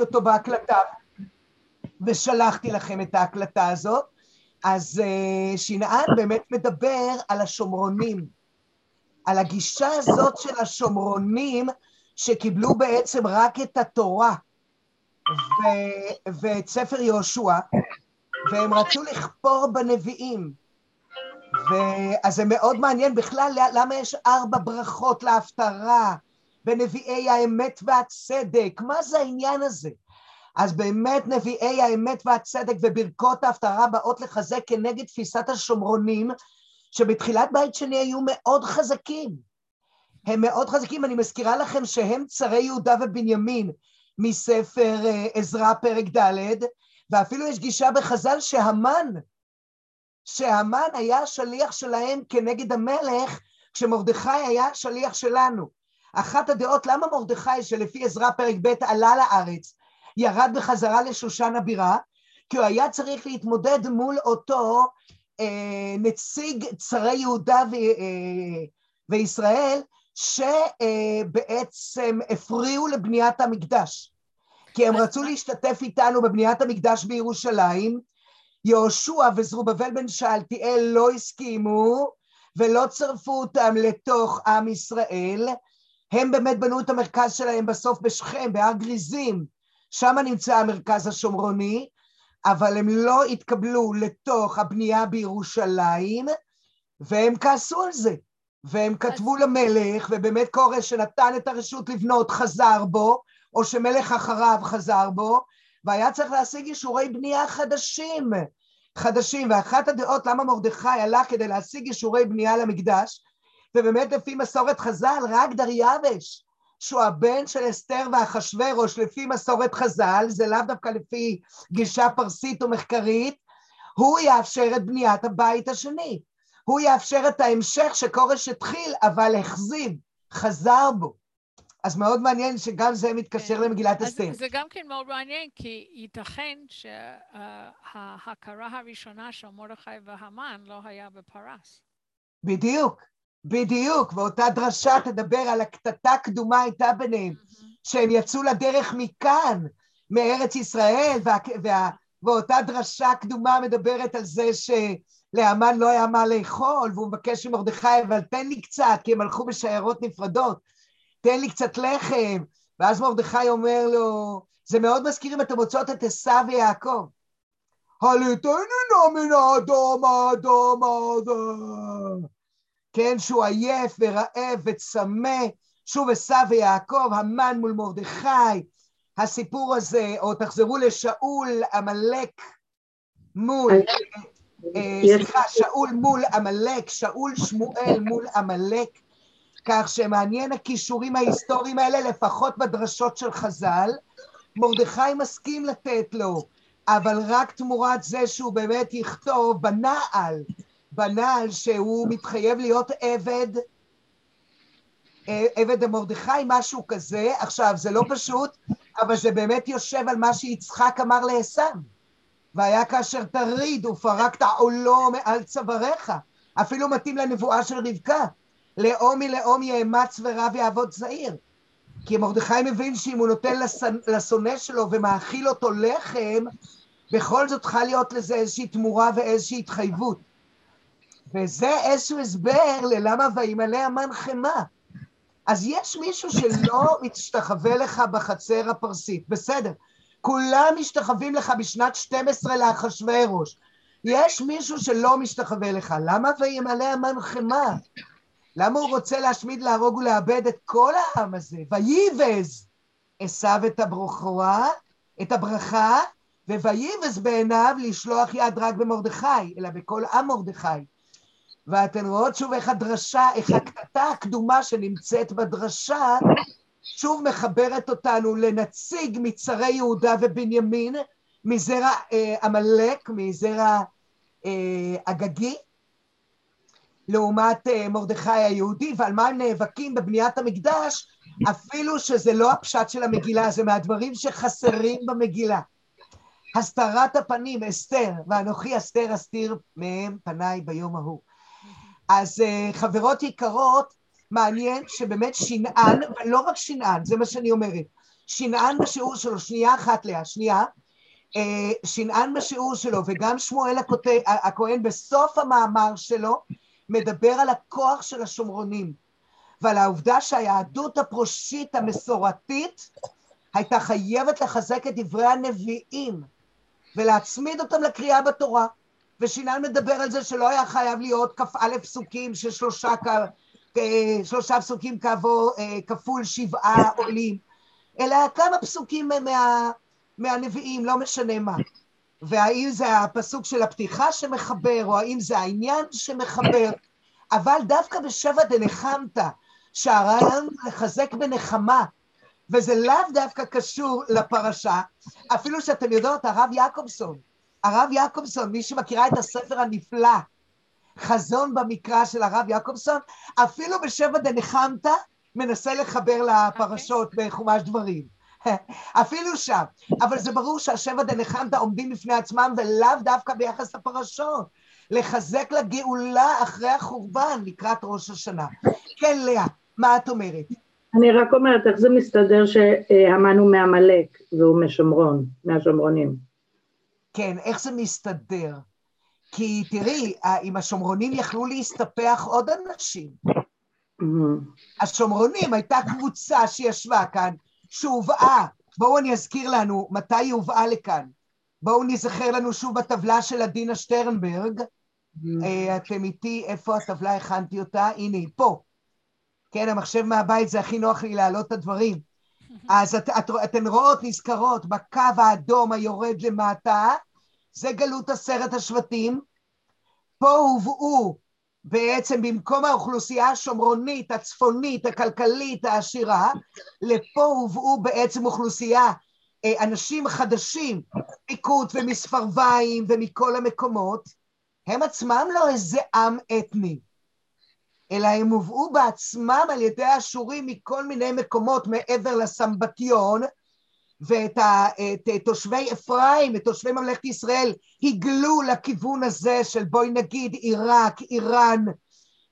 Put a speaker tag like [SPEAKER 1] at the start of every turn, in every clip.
[SPEAKER 1] אותו בהקלטה, ושלחתי לכם את ההקלטה הזאת. אז uh, שנען באמת מדבר על השומרונים, על הגישה הזאת של השומרונים שקיבלו בעצם רק את התורה ו- ואת ספר יהושע, והם רצו לכפור בנביאים. ואז זה מאוד מעניין בכלל למה יש ארבע ברכות להפטרה בנביאי האמת והצדק, מה זה העניין הזה? אז באמת נביאי האמת והצדק וברכות ההפטרה באות לחזק כנגד תפיסת השומרונים שבתחילת בית שני היו מאוד חזקים. הם מאוד חזקים, אני מזכירה לכם שהם צרי יהודה ובנימין מספר אה, עזרא פרק ד', ואפילו יש גישה בחז"ל שהמן, שהמן היה השליח שלהם כנגד המלך, כשמרדכי היה שליח שלנו. אחת הדעות למה מרדכי שלפי עזרא פרק ב' עלה לארץ ירד בחזרה לשושן הבירה, כי הוא היה צריך להתמודד מול אותו אה, נציג צרי יהודה ו, אה, וישראל, שבעצם הפריעו לבניית המקדש. כי הם רצו להשתתף איתנו בבניית המקדש בירושלים, יהושע וזרובבל בן שאלתיאל לא הסכימו ולא צרפו אותם לתוך עם ישראל, הם באמת בנו את המרכז שלהם בסוף בשכם, בהר גריזים, שם נמצא המרכז השומרוני, אבל הם לא התקבלו לתוך הבנייה בירושלים, והם כעסו על זה. והם כתבו למלך, ובאמת כורש שנתן את הרשות לבנות חזר בו, או שמלך אחריו חזר בו, והיה צריך להשיג אישורי בנייה חדשים, חדשים, ואחת הדעות למה מרדכי עלה כדי להשיג אישורי בנייה למקדש, ובאמת לפי מסורת חז"ל, רק דריווש, שהוא הבן של אסתר ואחשוורוש לפי מסורת חז"ל, זה לאו דווקא לפי גישה פרסית או מחקרית, הוא יאפשר את בניית הבית השני. הוא יאפשר את ההמשך שכורש התחיל, אבל החזיב, חזר בו. אז מאוד מעניין שגם זה מתקשר כן. למגילת אסתר.
[SPEAKER 2] זה גם כן מאוד מעניין, כי ייתכן שההכרה הראשונה של מרדכי והמן לא היה בפרס.
[SPEAKER 1] בדיוק. בדיוק, ואותה דרשה תדבר על הקטטה קדומה הייתה ביניהם, שהם יצאו לדרך מכאן, מארץ ישראל, וה, וה, ואותה דרשה קדומה מדברת על זה שלאמן לא היה מה לאכול, והוא מבקש ממרדכי, אבל תן לי קצת, כי הם הלכו בשיירות נפרדות, תן לי קצת לחם, ואז מרדכי אומר לו, זה מאוד מזכיר אם אתם מוצאות את עשו ויעקב. הליטני נא מן האדום האדום האדום כן, שהוא עייף ורעב וצמא, שוב עשו ויעקב, המן מול מרדכי, הסיפור הזה, או תחזרו לשאול, עמלק מול, אה, סליחה, שאול מול עמלק, שאול שמואל מול עמלק, כך שמעניין הכישורים ההיסטוריים האלה, לפחות בדרשות של חז"ל. מרדכי מסכים לתת לו, אבל רק תמורת זה שהוא באמת יכתוב בנעל בנעל שהוא מתחייב להיות עבד, אה, עבד המרדכי, משהו כזה. עכשיו, זה לא פשוט, אבל זה באמת יושב על מה שיצחק אמר לעשו. והיה כאשר תריד ופרקת עולו מעל צוואריך. אפילו מתאים לנבואה של רבקה. לאום מלאום יאמץ ורב יעבוד צעיר. כי מרדכי מבין שאם הוא נותן לשונא שלו ומאכיל אותו לחם, בכל זאת צריכה להיות לזה איזושהי תמורה ואיזושהי התחייבות. וזה איזשהו הסבר ללמה וימלא המן חמא. אז יש מישהו שלא משתחווה לך בחצר הפרסית, בסדר. כולם משתחווים לך בשנת 12 לאחשוורוש. יש מישהו שלא משתחווה לך, למה וימלא המן חמא? למה הוא רוצה להשמיד, להרוג ולאבד את כל העם הזה? וייבז עשו את הברכה, את הברכה, ווייבז בעיניו לשלוח יד רק במרדכי, אלא בכל עם מרדכי. ואתן רואות שוב איך הדרשה, איך הקטטה הקדומה שנמצאת בדרשה, שוב מחברת אותנו לנציג מצרי יהודה ובנימין, מזרע אה, עמלק, אה, מזרע אה, אגגי, לעומת אה, מרדכי היהודי, ועל מה הם נאבקים בבניית המקדש, אפילו שזה לא הפשט של המגילה, זה מהדברים שחסרים במגילה. הסתרת הפנים, אסתר, ואנוכי אסתר אסתיר מהם פניי ביום ההוא. אז uh, חברות יקרות, מעניין שבאמת שנען, ולא רק שנען, זה מה שאני אומרת, שנען בשיעור שלו, שנייה אחת לאה, שנייה, אה, שנען בשיעור שלו, וגם שמואל הכהן בסוף המאמר שלו, מדבר על הכוח של השומרונים, ועל העובדה שהיהדות הפרושית המסורתית הייתה חייבת לחזק את דברי הנביאים ולהצמיד אותם לקריאה בתורה. ושינן מדבר על זה שלא היה חייב להיות כ"א פסוקים של שלושה, אה, שלושה פסוקים כעבור, אה, כפול שבעה עולים, אלא כמה פסוקים מה, מהנביאים, לא משנה מה. והאם זה הפסוק של הפתיחה שמחבר, או האם זה העניין שמחבר, אבל דווקא בשבע דנחמת, שהרעיון לחזק בנחמה, וזה לאו דווקא קשור לפרשה, אפילו שאתם יודעות, הרב יעקובסון, הרב יעקובסון, מי שמכירה את הספר הנפלא, חזון במקרא של הרב יעקובסון, אפילו בשבע דנחמת מנסה לחבר לפרשות okay. בחומש דברים. אפילו שם. אבל זה ברור שהשבע דנחמת עומדים בפני עצמם ולאו דווקא ביחס לפרשות. לחזק לגאולה אחרי החורבן לקראת ראש השנה. כן, לאה, מה את אומרת?
[SPEAKER 3] אני רק אומרת, איך זה מסתדר שהמן הוא מעמלק והוא משומרון, מהשומרונים?
[SPEAKER 1] כן, איך זה מסתדר? כי תראי, אם השומרונים יכלו להסתפח עוד אנשים. השומרונים הייתה קבוצה שישבה כאן, שהובאה, בואו אני אזכיר לנו מתי היא הובאה לכאן. בואו נזכר לנו שוב בטבלה של עדינה שטרנברג. אה, אתם איתי, איפה הטבלה? הכנתי אותה? הנה, היא פה. כן, המחשב מהבית זה הכי נוח לי להעלות את הדברים. אז את, את, אתן רואות, נזכרות, בקו האדום היורד למטה, זה גלות עשרת השבטים. פה הובאו בעצם במקום האוכלוסייה השומרונית, הצפונית, הכלכלית, העשירה, לפה הובאו בעצם אוכלוסייה, אה, אנשים חדשים, פיקוד ומספרביים ומכל המקומות, הם עצמם לא איזה עם אתני. אלא הם הובאו בעצמם על ידי האשורים מכל מיני מקומות מעבר לסמבטיון, ואת ה, את, תושבי אפרים, את תושבי ממלכת ישראל, הגלו לכיוון הזה של בואי נגיד עיראק, איראן,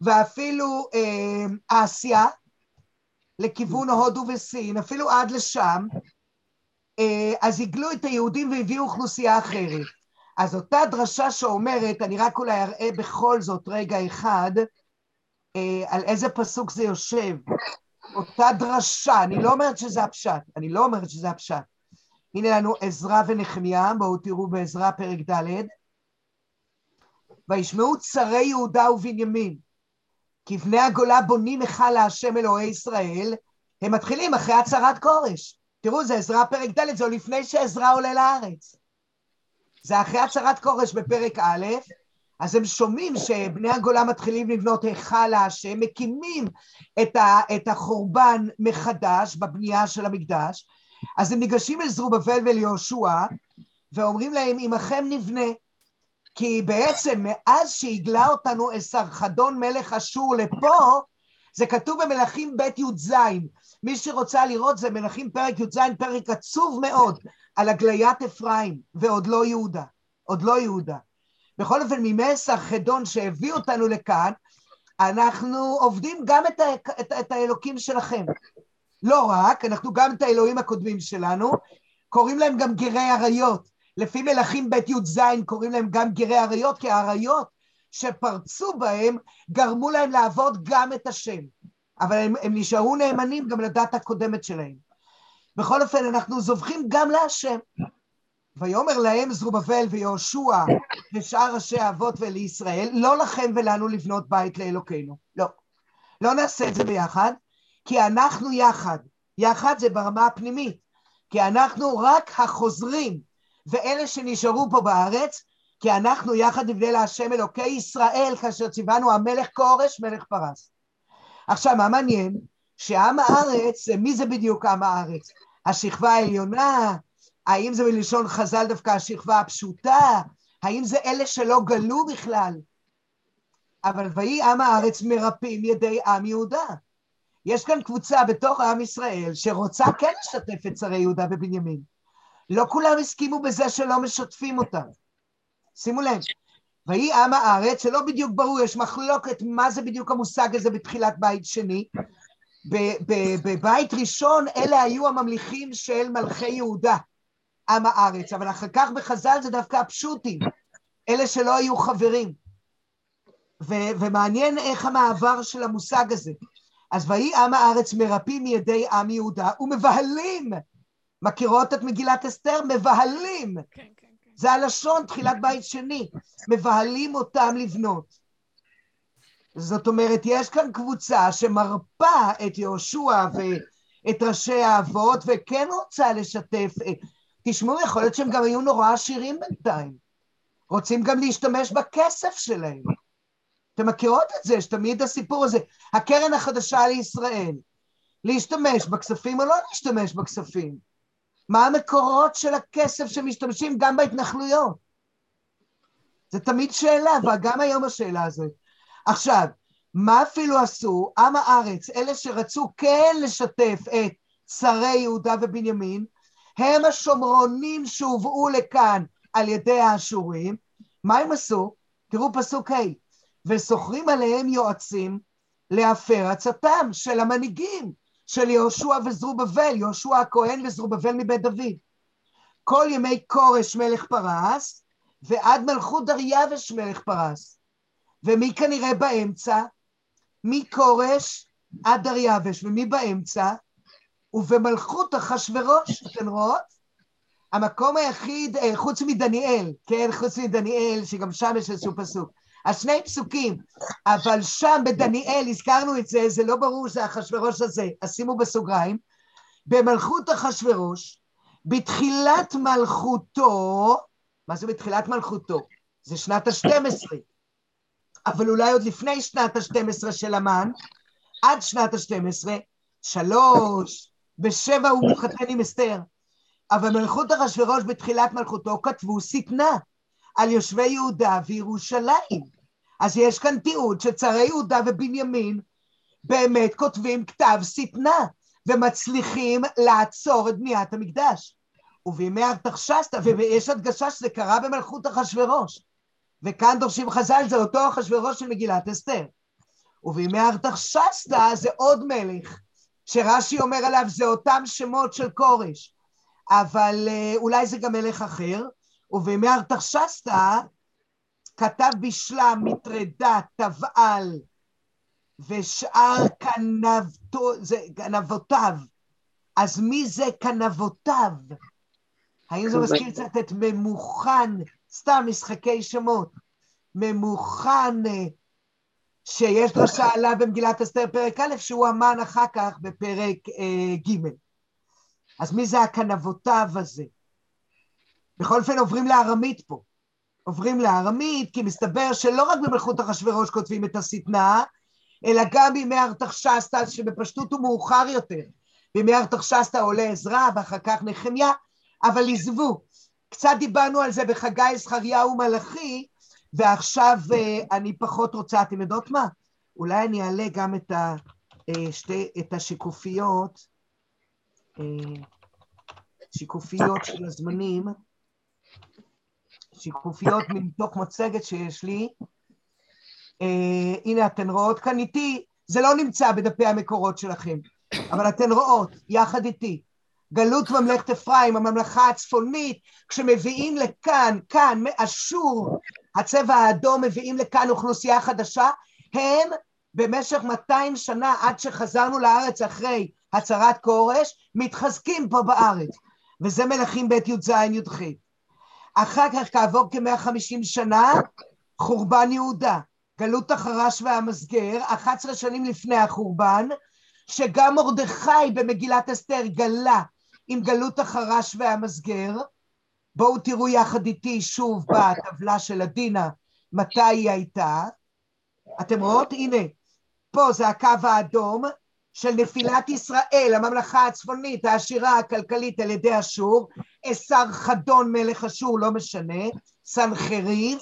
[SPEAKER 1] ואפילו אה, אסיה, לכיוון הודו וסין, אפילו עד לשם, אה, אז הגלו את היהודים והביאו אוכלוסייה אחרת. אז אותה דרשה שאומרת, אני רק אולי אראה בכל זאת רגע אחד, אה, על איזה פסוק זה יושב. אותה דרשה, אני לא אומרת שזה הפשט, אני לא אומרת שזה הפשט. הנה לנו עזרא ונחמיה, בואו תראו בעזרא פרק ד', וישמעו צרי יהודה ובנימין, כי בני הגולה בונים היכל להשם אלוהי ישראל, הם מתחילים אחרי הצהרת כורש. תראו, זה עזרא פרק ד', זה לפני שעזרא עולה לארץ. זה אחרי הצהרת כורש בפרק א', אז הם שומעים שבני הגולה מתחילים לבנות היכל להשם, מקימים את, ה, את החורבן מחדש בבנייה של המקדש, אז הם ניגשים אל זרובבל וליהושע ואומרים להם, עמכם נבנה, כי בעצם מאז שהגלה אותנו אסרחדון מלך אשור לפה, זה כתוב במלכים ב' י"ז. מי שרוצה לראות זה מלכים פרק י"ז, פרק עצוב מאוד, על הגליית אפרים, ועוד לא יהודה. עוד לא יהודה. בכל אופן, ממסר חדון שהביא אותנו לכאן, אנחנו עובדים גם את, ה, את, את האלוקים שלכם. לא רק, אנחנו גם את האלוהים הקודמים שלנו, קוראים להם גם גרי אריות. לפי מלכים ב' י"ז קוראים להם גם גרי אריות, כי האריות שפרצו בהם גרמו להם לעבוד גם את השם. אבל הם, הם נשארו נאמנים גם לדת הקודמת שלהם. בכל אופן, אנחנו זובחים גם להשם. ויאמר להם זרובבל ויהושע ושאר ראשי האבות ולישראל, לא לכם ולנו לבנות בית לאלוקינו. לא. לא נעשה את זה ביחד, כי אנחנו יחד. יחד זה ברמה הפנימית. כי אנחנו רק החוזרים, ואלה שנשארו פה בארץ, כי אנחנו יחד נבנה להשם אלוקי ישראל, כאשר ציוונו המלך כורש, מלך פרס. עכשיו, מה מעניין? שעם הארץ, מי זה בדיוק עם הארץ? השכבה העליונה, האם זה מלשון חז"ל דווקא השכבה הפשוטה? האם זה אלה שלא גלו בכלל? אבל ויהי עם הארץ מרפאים ידי עם יהודה. יש כאן קבוצה בתוך עם ישראל שרוצה כן לשתף את שרי יהודה ובנימין. לא כולם הסכימו בזה שלא משתפים אותם. שימו לב, ויהי עם הארץ, שלא בדיוק ברור, יש מחלוקת מה זה בדיוק המושג הזה בתחילת בית שני, בבית ראשון אלה היו הממליכים של מלכי יהודה, עם הארץ, אבל אחר כך בחז"ל זה דווקא הפשוטים, אלה שלא היו חברים. ו- ומעניין איך המעבר של המושג הזה. אז ויהי עם הארץ מרפים מידי עם יהודה ומבהלים. מכירות את מגילת אסתר? מבהלים.
[SPEAKER 2] כן, כן, כן.
[SPEAKER 1] זה הלשון, תחילת בית שני. מבהלים אותם לבנות. זאת אומרת, יש כאן קבוצה שמרפה את יהושע ואת ראשי האבות, וכן רוצה לשתף. תשמעו, יכול להיות שהם גם היו נורא עשירים בינתיים. רוצים גם להשתמש בכסף שלהם. אתם מכירות את זה, שתמיד הסיפור הזה, הקרן החדשה לישראל, להשתמש בכספים או לא להשתמש בכספים? מה המקורות של הכסף שמשתמשים גם בהתנחלויות? זה תמיד שאלה, וגם היום השאלה הזאת. עכשיו, מה אפילו עשו עם הארץ, אלה שרצו כן לשתף את שרי יהודה ובנימין, הם השומרונים שהובאו לכאן על ידי האשורים, מה הם עשו? תראו פסוק ה' וסוחרים עליהם יועצים להפר עצתם של המנהיגים של יהושע וזרובבל, יהושע הכהן וזרובבל מבית דוד. כל ימי כורש מלך פרס ועד מלכות דריווש מלך פרס. ומי כנראה באמצע? מכורש עד דריווש, ומי באמצע? ובמלכות אחשורוש, אתן רואות? המקום היחיד, אה, חוץ מדניאל, כן, חוץ מדניאל, שגם שם יש איזשהו פסוק. אז שני פסוקים, אבל שם בדניאל, הזכרנו את זה, זה לא ברור שזה אחשורוש הזה, אז שימו בסוגריים, במלכות אחשורוש, בתחילת מלכותו, מה זה בתחילת מלכותו? זה שנת ה-12, אבל אולי עוד לפני שנת ה-12 של המן, עד שנת ה-12, שלוש, בשבע הוא מתחתן עם אסתר. אבל מלכות אחשורוש בתחילת מלכותו כתבו שטנה על יושבי יהודה וירושלים. אז יש כאן תיעוד שצרי יהודה ובנימין באמת כותבים כתב שטנה ומצליחים לעצור את בניית המקדש. ובימי ארתחשסתא, ויש הדגשה שזה קרה במלכות אחשורוש. וכאן דורשים חז"ל, זה אותו אחשורוש של מגילת אסתר. ובימי ארתחשסתא זה עוד מלך, שרש"י אומר עליו זה אותם שמות של כורש, אבל אה, אולי זה גם מלך אחר, ובימי ארתחשסתא כתב בשלם, מטרדה, תבעל, ושאר כנבותיו. אז מי זה כנבותיו? האם זה מזכיר קצת את ממוכן, סתם משחקי שמות, ממוכן אה, שיש דרשה עליו במגילת אסתר פרק א', שהוא אמן אחר כך בפרק אה, ג'. אז מי זה הכנבותיו הזה? בכל אופן עוברים לארמית פה. עוברים לארמית, כי מסתבר שלא רק במלכות אחשוורוש כותבים את השטנה, אלא גם בימי ארתחשסתא, שבפשטות הוא מאוחר יותר. בימי ארתחשסתא עולה עזרא ואחר כך נחמיה, אבל עזבו. קצת דיברנו על זה בחגי זכריה ומלאכי, ועכשיו אה, אני פחות רוצה, אתם יודעות מה? אולי אני אעלה גם את, ה, אה, שתי, את השיקופיות, אה, שיקופיות של הזמנים. שיקופיות מתוך מצגת שיש לי. הנה אתן רואות כאן איתי, זה לא נמצא בדפי המקורות שלכם, אבל אתן רואות, יחד איתי, גלות ממלכת אפרים, הממלכה הצפונית, כשמביאים לכאן, כאן, מאשור, הצבע האדום, מביאים לכאן אוכלוסייה חדשה, הם במשך 200 שנה עד שחזרנו לארץ אחרי הצהרת כורש, מתחזקים פה בארץ, וזה מלכים ב' י"ז י"ח. אחר כך, כעבור כ-150 שנה, חורבן יהודה, גלות החרש והמסגר, 11 שנים לפני החורבן, שגם מרדכי במגילת אסתר גלה עם גלות החרש והמסגר. בואו תראו יחד איתי שוב בטבלה של עדינה מתי היא הייתה. אתם רואות? הנה, פה זה הקו האדום, של נפילת ישראל, הממלכה הצפונית, העשירה הכלכלית על ידי אשור, אסר חדון מלך אשור, לא משנה, סנחריב,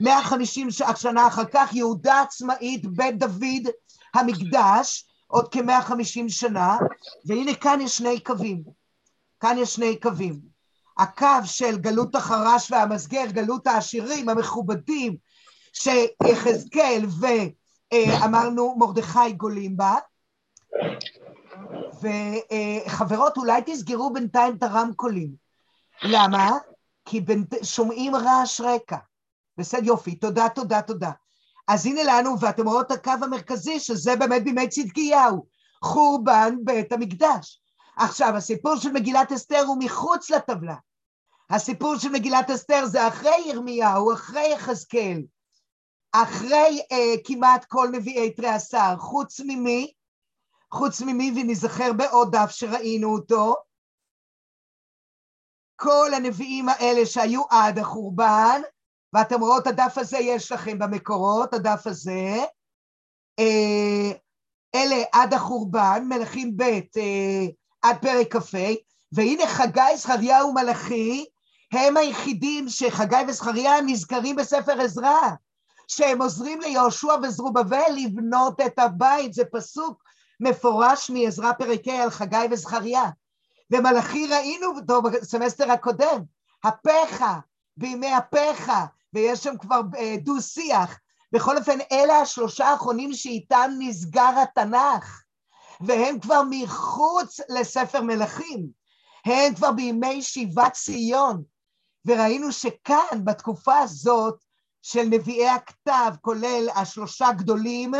[SPEAKER 1] 150 שנה אחר כך יהודה עצמאית, בית דוד, המקדש, עוד כ-150 שנה, והנה כאן יש שני קווים, כאן יש שני קווים. הקו של גלות החרש והמסגר, גלות העשירים המכובדים, שיחזקאל ואמרנו מרדכי גולים בה, וחברות, אולי תסגרו בינתיים את הרמקולים. למה? כי בינ... שומעים רעש רקע. בסדר, יופי, תודה, תודה, תודה. אז הנה לנו, ואתם רואות את הקו המרכזי, שזה באמת בימי צדקיהו, חורבן בית המקדש. עכשיו, הסיפור של מגילת אסתר הוא מחוץ לטבלה. הסיפור של מגילת אסתר זה אחרי ירמיהו, אחרי יחזקאל, אחרי אה, כמעט כל נביאי תרי עשר, חוץ ממי? חוץ ממי, ונזכר בעוד דף שראינו אותו, כל הנביאים האלה שהיו עד החורבן, ואתם רואות, הדף הזה יש לכם במקורות, הדף הזה, אה, אלה עד החורבן, מלכים ב' אה, עד פרק כ"ה, והנה חגי, זכריה ומלאכי, הם היחידים שחגי וזכריה נזכרים בספר עזרא, שהם עוזרים ליהושע וזרובבל לבנות את הבית, זה פסוק מפורש מעזרא פרק ה' על חגי וזכריה. ומלאכי ראינו אותו בסמסטר הקודם, הפכה, בימי הפכה, ויש שם כבר אה, דו-שיח. בכל אופן, אלה השלושה האחרונים שאיתם נסגר התנ"ך, והם כבר מחוץ לספר מלכים. הם כבר בימי שיבת ציון, וראינו שכאן, בתקופה הזאת של נביאי הכתב, כולל השלושה גדולים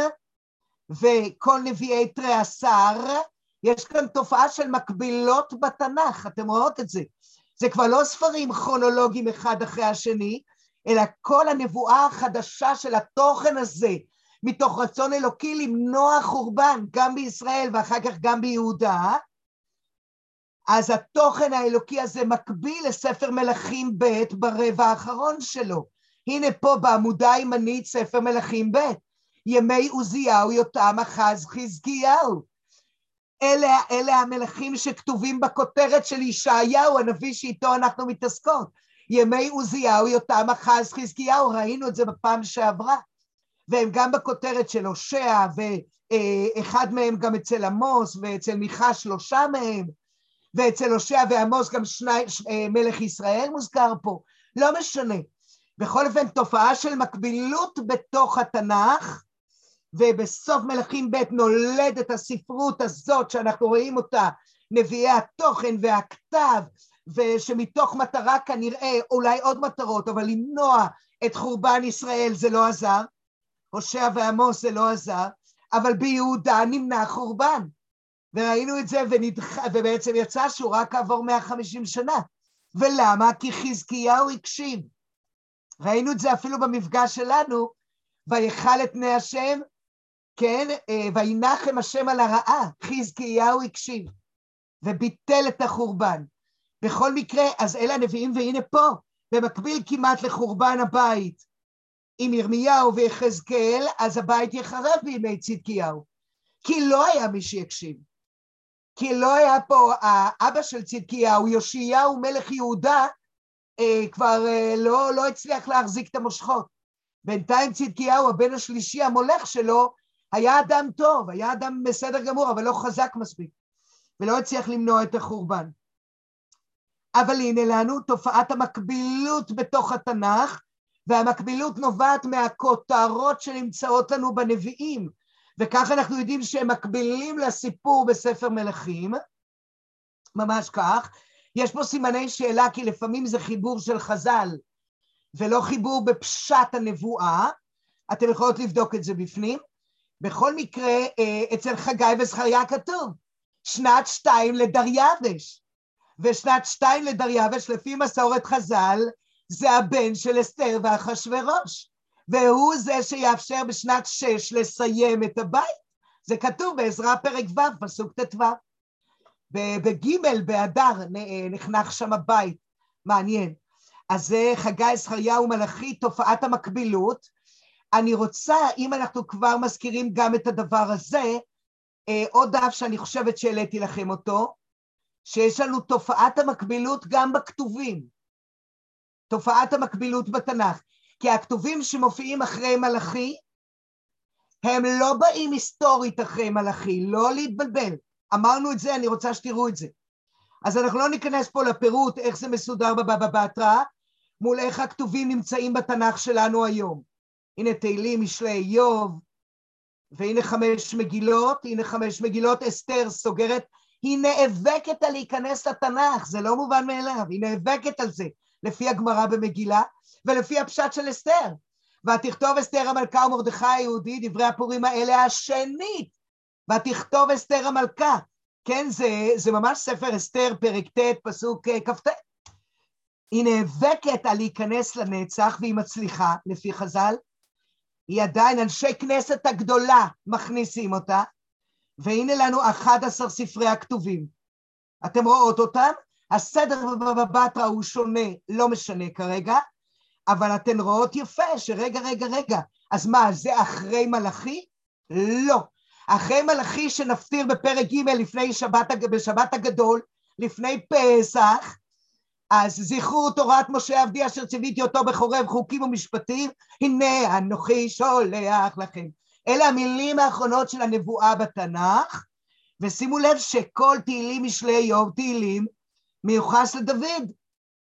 [SPEAKER 1] וכל נביאי תרי עשר, יש כאן תופעה של מקבילות בתנ"ך, אתם רואות את זה. זה כבר לא ספרים כרונולוגיים אחד אחרי השני, אלא כל הנבואה החדשה של התוכן הזה, מתוך רצון אלוקי למנוע חורבן, גם בישראל ואחר כך גם ביהודה, אז התוכן האלוקי הזה מקביל לספר מלכים ב' ברבע האחרון שלו. הנה פה בעמודה הימנית ספר מלכים ב', ימי עוזיהו, יותם, אחז, חזקיהו. אלה, אלה המלכים שכתובים בכותרת של ישעיהו, הנביא שאיתו אנחנו מתעסקות. ימי עוזיהו, יותם, אחז, חזקיהו, ראינו את זה בפעם שעברה. והם גם בכותרת של הושע, ואחד מהם גם אצל עמוס, ואצל מיכה שלושה מהם, ואצל הושע ועמוס גם שני, אה, מלך ישראל מוזכר פה. לא משנה. בכל אופן, תופעה של מקבילות בתוך התנ"ך, ובסוף מלכים ב' נולדת הספרות הזאת שאנחנו רואים אותה, נביאי התוכן והכתב, ושמתוך מטרה כנראה, אולי עוד מטרות, אבל למנוע את חורבן ישראל זה לא עזר, הושע ועמוס זה לא עזר, אבל ביהודה נמנע חורבן. וראינו את זה ונדח... ובעצם יצא שהוא רק כעבור 150 שנה. ולמה? כי חזקיהו הקשיב. ראינו את זה אפילו במפגש שלנו, ויכל את פני השם כן, אה, וינחם השם על הרעה, חזקיהו הקשיב, וביטל את החורבן. בכל מקרה, אז אלה הנביאים, והנה פה, במקביל כמעט לחורבן הבית, עם ירמיהו ויחזקאל, אז הבית יחרב בימי צדקיהו. כי לא היה מי שיקשיב. כי לא היה פה, האבא של צדקיהו, יאשיהו מלך יהודה, אה, כבר אה, לא, לא הצליח להחזיק את המושכות. בינתיים צדקיהו, הבן השלישי המולך שלו, היה אדם טוב, היה אדם בסדר גמור, אבל לא חזק מספיק, ולא הצליח למנוע את החורבן. אבל הנה לנו תופעת המקבילות בתוך התנ"ך, והמקבילות נובעת מהכותרות שנמצאות לנו בנביאים, וכך אנחנו יודעים שהם מקבילים לסיפור בספר מלכים, ממש כך. יש פה סימני שאלה, כי לפעמים זה חיבור של חז"ל, ולא חיבור בפשט הנבואה, אתם יכולות לבדוק את זה בפנים. בכל מקרה, אה, אצל חגי וזכריה כתוב, שנת שתיים לדריווש. ושנת שתיים לדריווש, לפי מסורת חז"ל, זה הבן של אסתר ואחשורוש. והוא זה שיאפשר בשנת שש לסיים את הבית. זה כתוב בעזרא פרק ו', פסוק ט"ו. בג' באדר אה, נחנך שם הבית, מעניין. אז זה חגי, זכריה ומלאכי, תופעת המקבילות, אני רוצה, אם אנחנו כבר מזכירים גם את הדבר הזה, אה, עוד דף שאני חושבת שהעליתי לכם אותו, שיש לנו תופעת המקבילות גם בכתובים, תופעת המקבילות בתנ"ך, כי הכתובים שמופיעים אחרי מלאכי, הם לא באים היסטורית אחרי מלאכי, לא להתבלבל. אמרנו את זה, אני רוצה שתראו את זה. אז אנחנו לא ניכנס פה לפירוט איך זה מסודר בבבא בתרא, מול איך הכתובים נמצאים בתנ"ך שלנו היום. הנה תהילים, משלי איוב, והנה חמש מגילות, הנה חמש מגילות, אסתר סוגרת, היא נאבקת על להיכנס לתנ"ך, זה לא מובן מאליו, היא נאבקת על זה, לפי הגמרא במגילה ולפי הפשט של אסתר. ותכתוב אסתר המלכה ומרדכי היהודי, דברי הפורים האלה השנית, ותכתוב אסתר המלכה, כן, זה, זה ממש ספר אסתר, פרק ט', פסוק אה, כ"ט. היא נאבקת על להיכנס לנצח והיא מצליחה, לפי חז"ל. היא עדיין, אנשי כנסת הגדולה מכניסים אותה, והנה לנו 11 ספרי הכתובים. אתם רואות אותם? הסדר בבטרה הוא שונה, לא משנה כרגע, אבל אתן רואות יפה שרגע, רגע, רגע, אז מה, זה אחרי מלאכי? לא. אחרי מלאכי שנפטיר בפרק ג' לפני שבת, בשבת הגדול, לפני פסח, אז זכרו תורת משה עבדי אשר ציוויתי אותו בחורב חוקים ומשפטים, הנה אנוכי שולח לכם. אלה המילים האחרונות של הנבואה בתנ"ך, ושימו לב שכל תהילים משלי איוב תהילים מיוחס לדוד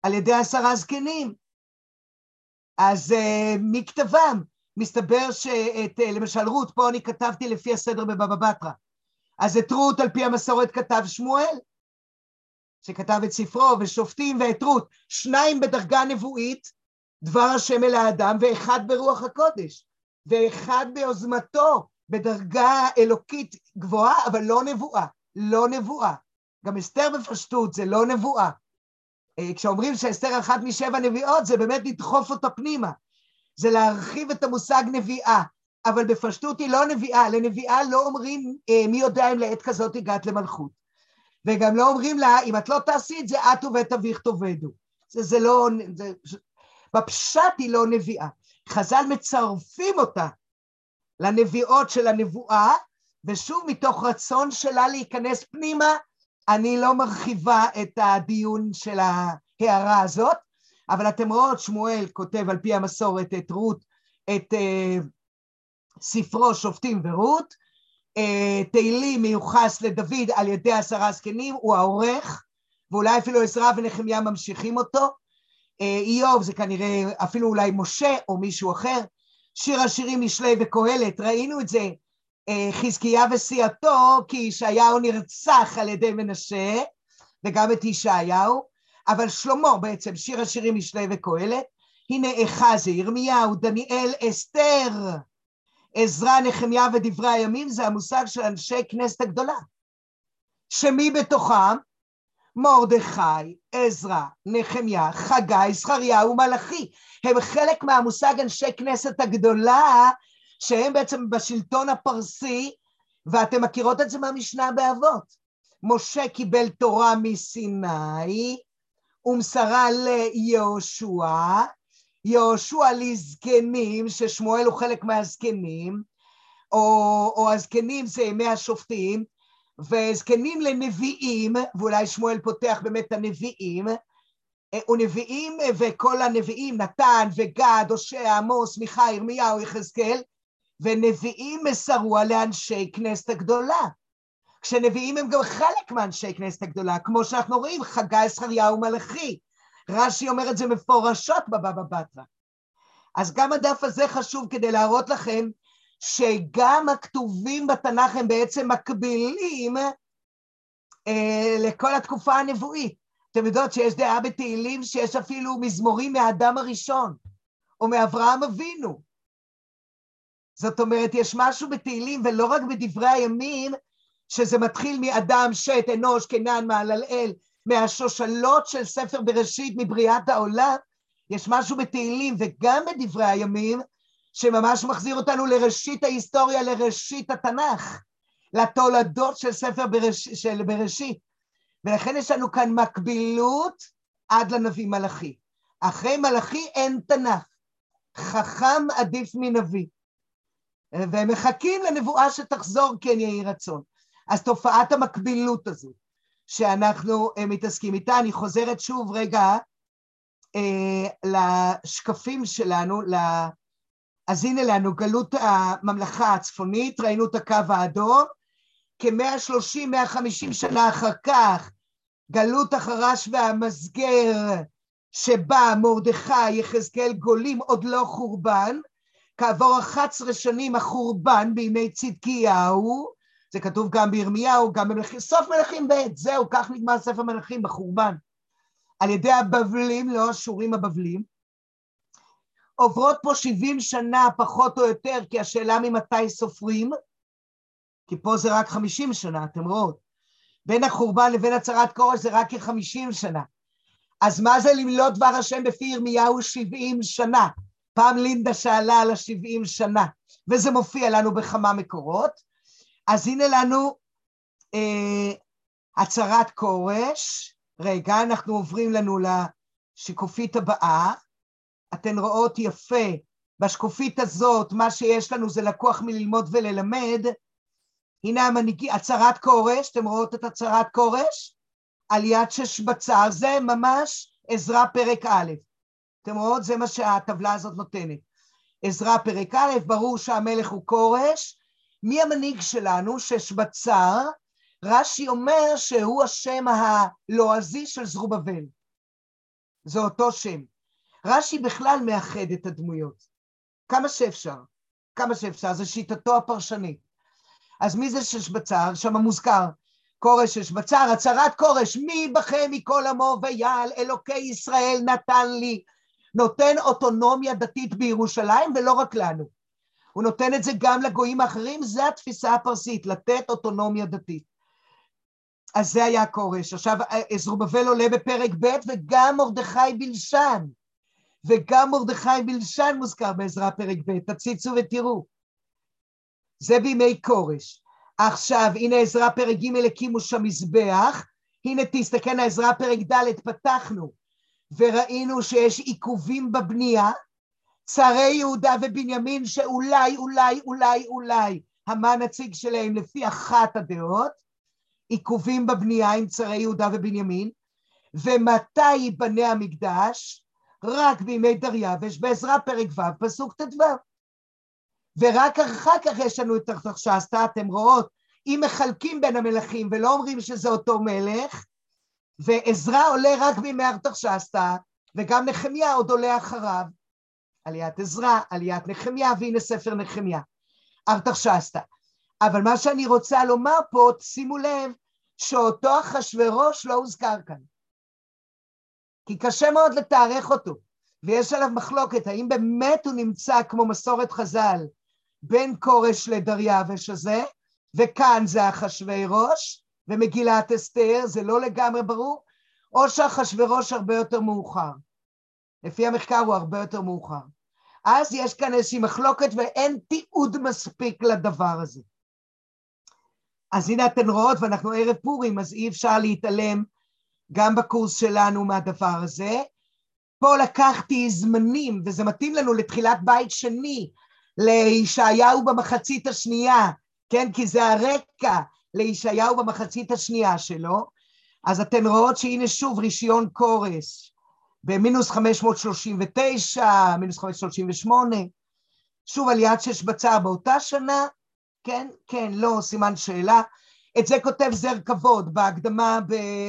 [SPEAKER 1] על ידי עשרה זקנים. אז uh, מכתבם, מסתבר שאת, uh, למשל רות, פה אני כתבתי לפי הסדר בבבא בתרא, אז את רות על פי המסורת כתב שמואל, שכתב את ספרו, ושופטים ואת רות, שניים בדרגה נבואית, דבר השם אל האדם, ואחד ברוח הקודש, ואחד ביוזמתו, בדרגה אלוקית גבוהה, אבל לא נבואה, לא נבואה. גם אסתר בפשטות זה לא נבואה. אה, כשאומרים שאסתר אחת משבע נביאות, זה באמת לדחוף אותו פנימה. זה להרחיב את המושג נביאה, אבל בפשטות היא לא נביאה, לנביאה לא אומרים אה, מי יודע אם לעת כזאת הגעת למלכות. וגם לא אומרים לה, אם את לא תעשי את זה, את ובית אביך תאבדו. זה, זה לא, זה, בפשט היא לא נביאה. חז"ל מצרפים אותה לנביאות של הנבואה, ושוב מתוך רצון שלה להיכנס פנימה, אני לא מרחיבה את הדיון של ההערה הזאת, אבל אתם רואות, שמואל כותב על פי המסורת את רות, את uh, ספרו שופטים ורות, uh, תהילים מיוחס לדוד על ידי עשרה זקנים, הוא העורך, ואולי אפילו עזרא ונחמיה ממשיכים אותו, uh, איוב זה כנראה אפילו אולי משה או מישהו אחר, שיר השירים משלי וקהלת, ראינו את זה. אה, חזקיה וסיעתו, כי ישעיהו נרצח על ידי מנשה, וגם את ישעיהו, אבל שלמה בעצם, שיר השירים משלי וקהלת, הנה אחזי, ירמיהו, דניאל, אסתר, עזרא, נחמיה ודברי הימים, זה המושג של אנשי כנסת הגדולה. שמי בתוכם? מרדכי, עזרא, נחמיה, חגי, זכריהו ומלאכי. הם חלק מהמושג אנשי כנסת הגדולה שהם בעצם בשלטון הפרסי, ואתם מכירות את זה מהמשנה באבות. משה קיבל תורה מסיני, ומסרה ליהושע, יהושע לזקנים, ששמואל הוא חלק מהזקנים, או, או הזקנים זה ימי השופטים, וזקנים לנביאים, ואולי שמואל פותח באמת את הנביאים, ונביאים וכל הנביאים, נתן וגד, הושע, עמוס, מיכה, ירמיהו, יחזקאל, ונביאים מסרוה לאנשי כנסת הגדולה. כשנביאים הם גם חלק מאנשי כנסת הגדולה, כמו שאנחנו רואים, חגי, זכריהו ומלאכי. רש"י אומר את זה מפורשות בבבא בתרא. אז גם הדף הזה חשוב כדי להראות לכם שגם הכתובים בתנ"ך הם בעצם מקבילים אה, לכל התקופה הנבואית. אתם יודעות שיש דעה בתהילים שיש אפילו מזמורים מהאדם הראשון, או מאברהם אבינו. זאת אומרת, יש משהו בתהילים, ולא רק בדברי הימים, שזה מתחיל מאדם, שת, אנוש, קנן, מעללאל, מהשושלות של ספר בראשית, מבריאת העולם, יש משהו בתהילים וגם בדברי הימים, שממש מחזיר אותנו לראשית ההיסטוריה, לראשית התנ"ך, לתולדות של ספר בראש, של בראשית. ולכן יש לנו כאן מקבילות עד לנביא מלאכי. אחרי מלאכי אין תנ"ך. חכם עדיף מנביא. והם מחכים לנבואה שתחזור כן יהי רצון. אז תופעת המקבילות הזו, שאנחנו אה, מתעסקים איתה, אני חוזרת שוב רגע אה, לשקפים שלנו, ל... אז הנה לנו גלות הממלכה הצפונית, ראינו את הקו האדום, כ-130-150 שנה אחר כך, גלות החרש והמסגר, שבה מרדכי, יחזקאל גולים, עוד לא חורבן, כעבור 11 שנים החורבן בימי צדקיהו, זה כתוב גם בירמיהו, גם במלכים, סוף מלכים ב', זהו, כך נגמר ספר מלכים בחורבן. על ידי הבבלים, לא אשורים הבבלים. עוברות פה 70 שנה פחות או יותר, כי השאלה ממתי סופרים, כי פה זה רק 50 שנה, אתם רואות. בין החורבן לבין הצהרת כורש זה רק כ-50 שנה. אז מה זה למלות דבר השם בפי ירמיהו 70 שנה? פעם לינדה שאלה על ה-70 שנה, וזה מופיע לנו בכמה מקורות. אז הנה לנו אה, הצהרת כורש. רגע, אנחנו עוברים לנו לשקופית הבאה. אתן רואות יפה, בשקופית הזאת, מה שיש לנו זה לקוח מללמוד וללמד. הנה המנהיגי, הצהרת כורש, אתם רואות את הצהרת כורש? עליית שש בצר, זה ממש עזרא פרק א'. אתם רואות? זה מה שהטבלה הזאת נותנת. עזרא פרק א', ברור שהמלך הוא כורש. מי המנהיג שלנו? שש בצר. רש"י אומר שהוא השם הלועזי של זרובבל. זה אותו שם. רש"י בכלל מאחד את הדמויות. כמה שאפשר. כמה שאפשר, זו שיטתו הפרשנית. אז מי זה שש בצר? שם מוזכר. כורש שש בצר, הצהרת כורש, מי בכם מכל עמו ויעל, אלוקי ישראל נתן לי. נותן אוטונומיה דתית בירושלים, ולא רק לנו. הוא נותן את זה גם לגויים האחרים, זו התפיסה הפרסית, לתת אוטונומיה דתית. אז זה היה כורש. עכשיו, זרובבל עולה בפרק ב' וגם מרדכי בלשן. וגם מרדכי בלשן מוזכר בעזרה פרק ב', תציצו ותראו. זה בימי כורש. עכשיו, הנה עזרה פרק ג' הקימו שם מזבח, הנה תסתכל עזרה פרק ד', פתחנו, וראינו שיש עיכובים בבנייה, צרי יהודה ובנימין שאולי, אולי, אולי, אולי, המה נציג שלהם לפי אחת הדעות, עיכובים בבנייה עם צרי יהודה ובנימין, ומתי ייבנה המקדש? רק בימי דריווש, בעזרה פרק ו', פסוק ט"ו. ורק אחר כך יש לנו את ארתחשסתא, אתם רואות, אם מחלקים בין המלכים ולא אומרים שזה אותו מלך, ועזרא עולה רק בימי ארתחשסתא, וגם נחמיה עוד עולה אחריו. עליית עזרא, עליית נחמיה, והנה ספר נחמיה. ארתחשסתא. אבל מה שאני רוצה לומר פה, שימו לב, שאותו אחשורוש לא הוזכר כאן. כי קשה מאוד לתארך אותו, ויש עליו מחלוקת, האם באמת הוא נמצא כמו מסורת חז"ל בין כורש לדריווש הזה, וכאן זה אחשוורוש, ומגילת אסתר, זה לא לגמרי ברור, או שאחשוורוש הרבה יותר מאוחר. לפי המחקר הוא הרבה יותר מאוחר. אז יש כאן איזושהי מחלוקת ואין תיעוד מספיק לדבר הזה. אז הנה אתן רואות, ואנחנו ערב פורים, אז אי אפשר להתעלם גם בקורס שלנו מהדבר הזה. פה לקחתי זמנים, וזה מתאים לנו לתחילת בית שני, לישעיהו במחצית השנייה, כן? כי זה הרקע לישעיהו במחצית השנייה שלו. אז אתן רואות שהנה שוב רישיון קורס במינוס 539, מינוס 538, שוב עליית שש בצר באותה שנה, כן, כן, לא, סימן שאלה. את זה כותב זר כבוד בהקדמה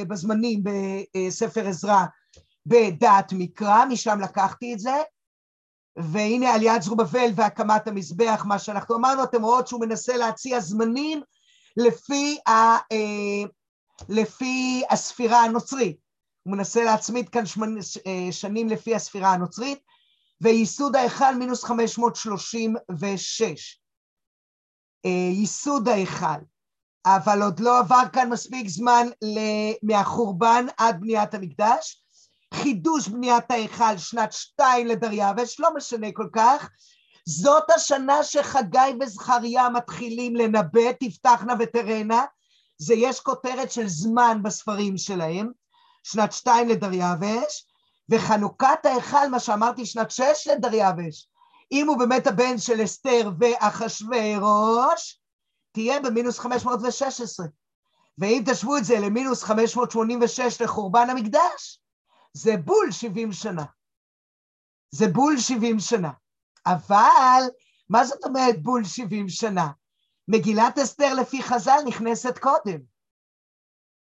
[SPEAKER 1] בזמנים בספר עזרא בדעת מקרא, משם לקחתי את זה. והנה עליית זרובבל והקמת המזבח, מה שאנחנו אמרנו, אתם רואות שהוא מנסה להציע זמנים לפי, ה, אה, לפי הספירה הנוצרית. הוא מנסה להצמיד כאן שמנ, אה, שנים לפי הספירה הנוצרית, וייסוד ההיכל מינוס 536. אה, ייסוד ההיכל. אבל עוד לא עבר כאן מספיק זמן מהחורבן עד בניית המקדש. חידוש בניית ההיכל שנת שתיים לדריווש, לא משנה כל כך. זאת השנה שחגי וזכריה מתחילים לנבא, תפתחנה ותראנה. זה יש כותרת של זמן בספרים שלהם, שנת שתיים לדריווש, וחנוכת ההיכל, מה שאמרתי, שנת שש לדריווש. אם הוא באמת הבן של אסתר ואחשוורוש, תהיה במינוס 516. ואם תשוו את זה למינוס 586 לחורבן המקדש, זה בול 70 שנה. זה בול 70 שנה. אבל, מה זאת אומרת בול 70 שנה? מגילת אסתר לפי חז"ל נכנסת קודם.